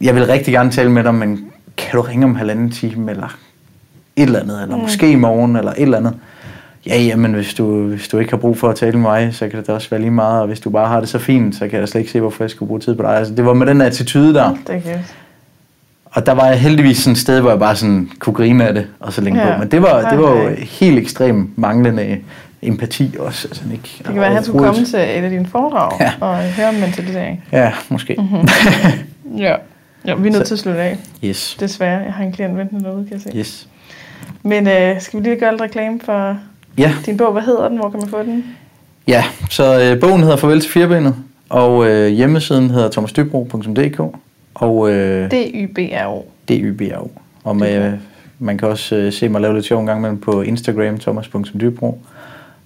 jeg vil rigtig gerne tale med dig, men kan du ringe om en halvanden time, eller et eller andet, eller mm. måske i morgen, eller et eller andet. Ja, jamen, hvis du, hvis du ikke har brug for at tale med mig, så kan det da også være lige meget, og hvis du bare har det så fint, så kan jeg slet ikke se, hvorfor jeg skulle bruge tid på dig. Altså, det var med den attitude der. Det er. Og der var jeg heldigvis sådan et sted, hvor jeg bare sådan kunne grine af det, og så længe Ja. på. Men det var, det var jo helt ekstremt manglende empati også. Altså, ikke, Det kan være, at han skulle komme til et af dine foredrag Ja. og høre om mentalisering. Ja, måske. Mm-hmm. Ja. ja vi er nødt Så- til at slutte af. Yes. Desværre. Jeg har en klient ventende derude, kan jeg se. Yes. Men øh, skal vi lige gøre lidt reklame for Ja, din bog? Hvad hedder den? Hvor kan man få den? ja. så øh, bogen hedder Farvel til firbenet, og øh, hjemmesiden hedder thomasdybro.dk, og øh, D-Y-B-R-O. DYBRO. Og med, man kan også øh, se mig lave lidt sjov en gang imellem på Instagram, thomas.dybro.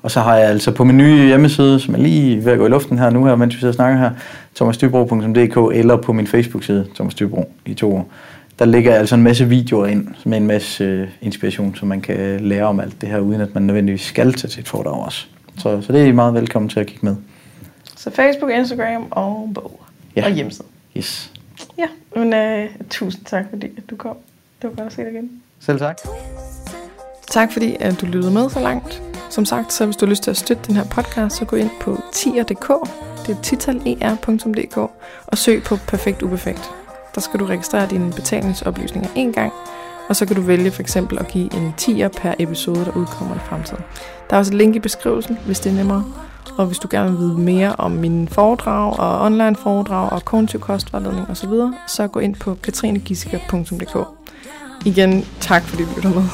Og så har jeg altså på min nye hjemmeside, som er lige ved at gå i luften her nu her, mens vi sidder og snakker her, thomasdybro.dk eller på min Facebook-side, Thomas Dybro, i to år. Der ligger altså en masse videoer ind med en masse øh, inspiration, så man kan lære om alt det her, uden at man nødvendigvis skal tage til et foredrag også. Så, så det er I meget velkommen til at kigge med. Så Facebook, Instagram og bog. Ja. Og hjemmeside. Yes. Ja, men øh, tusind tak, fordi at du kom. Det var godt at se dig igen. Selv tak. Tak fordi at du lyttede med så langt. Som sagt, så hvis du har lyst til at støtte den her podcast, så gå ind på tier.dk, det er titaler.dk, og søg på Perfekt Uperfekt. Der skal du registrere dine betalingsoplysninger en gang, og så kan du vælge for eksempel at give en tier per episode, der udkommer i fremtiden. Der er også et link i beskrivelsen, hvis det er nemmere. Og hvis du gerne vil vide mere om mine foredrag og online foredrag og kognitiv kostvejledning osv., så gå ind på katrinegissiker.dk. Igen, tak fordi du lytter med.